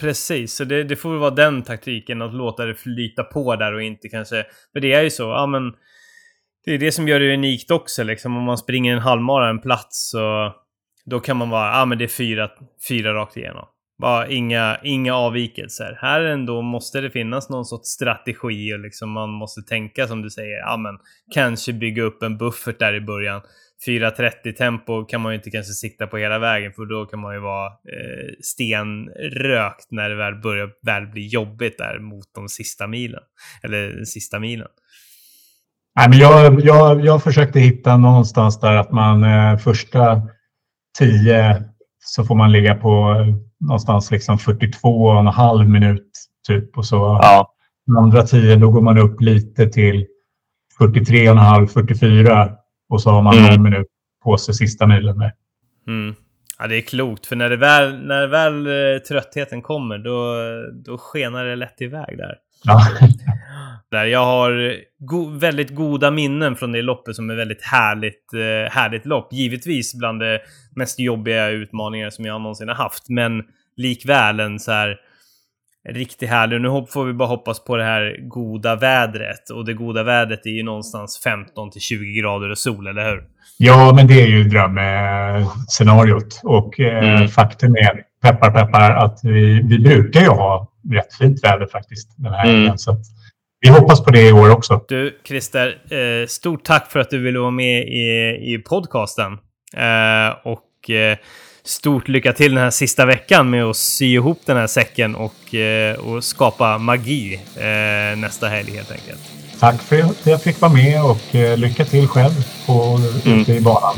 S1: Precis, så det, det får väl vara den taktiken att låta det flyta på där och inte kanske... För det är ju så, ja men... Det är det som gör det unikt också liksom. Om man springer en halvmara en plats så... Då kan man vara, ja men det är fyra, fyra rakt igenom. Bara inga, inga avvikelser. Här ändå måste det finnas någon sorts strategi och liksom man måste tänka som du säger, ja men kanske bygga upp en buffert där i början. 4.30 tempo kan man ju inte kanske sikta på hela vägen för då kan man ju vara eh, stenrökt när det väl börjar väl bli jobbigt där mot de sista milen. Eller den sista milen.
S3: Nej, men jag, jag, jag försökte hitta någonstans där att man eh, första tio så får man ligga på någonstans liksom 42 och en halv minut typ. Och så ja. andra tio då går man upp lite till 43 och en halv, 44 och så har man mm. någon minut på sig sista milen med.
S1: Mm. Ja, det är klokt, för när, det väl, när väl eh, tröttheten kommer, då, då skenar det lätt iväg där. Ja. där jag har go väldigt goda minnen från det loppet som är väldigt härligt, eh, härligt lopp. Givetvis bland de mest jobbiga utmaningar som jag någonsin har haft, men likväl en så här riktigt härlig. Nu får vi bara hoppas på det här goda vädret. Och det goda vädret är ju någonstans 15 till 20 grader och sol, eller hur?
S3: Ja, men det är ju drömscenariot. Och eh, mm. faktum är, peppar peppar, att vi, vi brukar ju ha rätt fint väder faktiskt den här mm. Så vi hoppas på det i år också.
S1: Du, Christer, eh, stort tack för att du ville vara med i, i podcasten. Eh, och eh, stort lycka till den här sista veckan med att sy ihop den här säcken och, eh, och skapa magi eh, nästa helg helt enkelt.
S3: Tack för att jag fick vara med och eh, lycka till själv på, mm. ute i banan.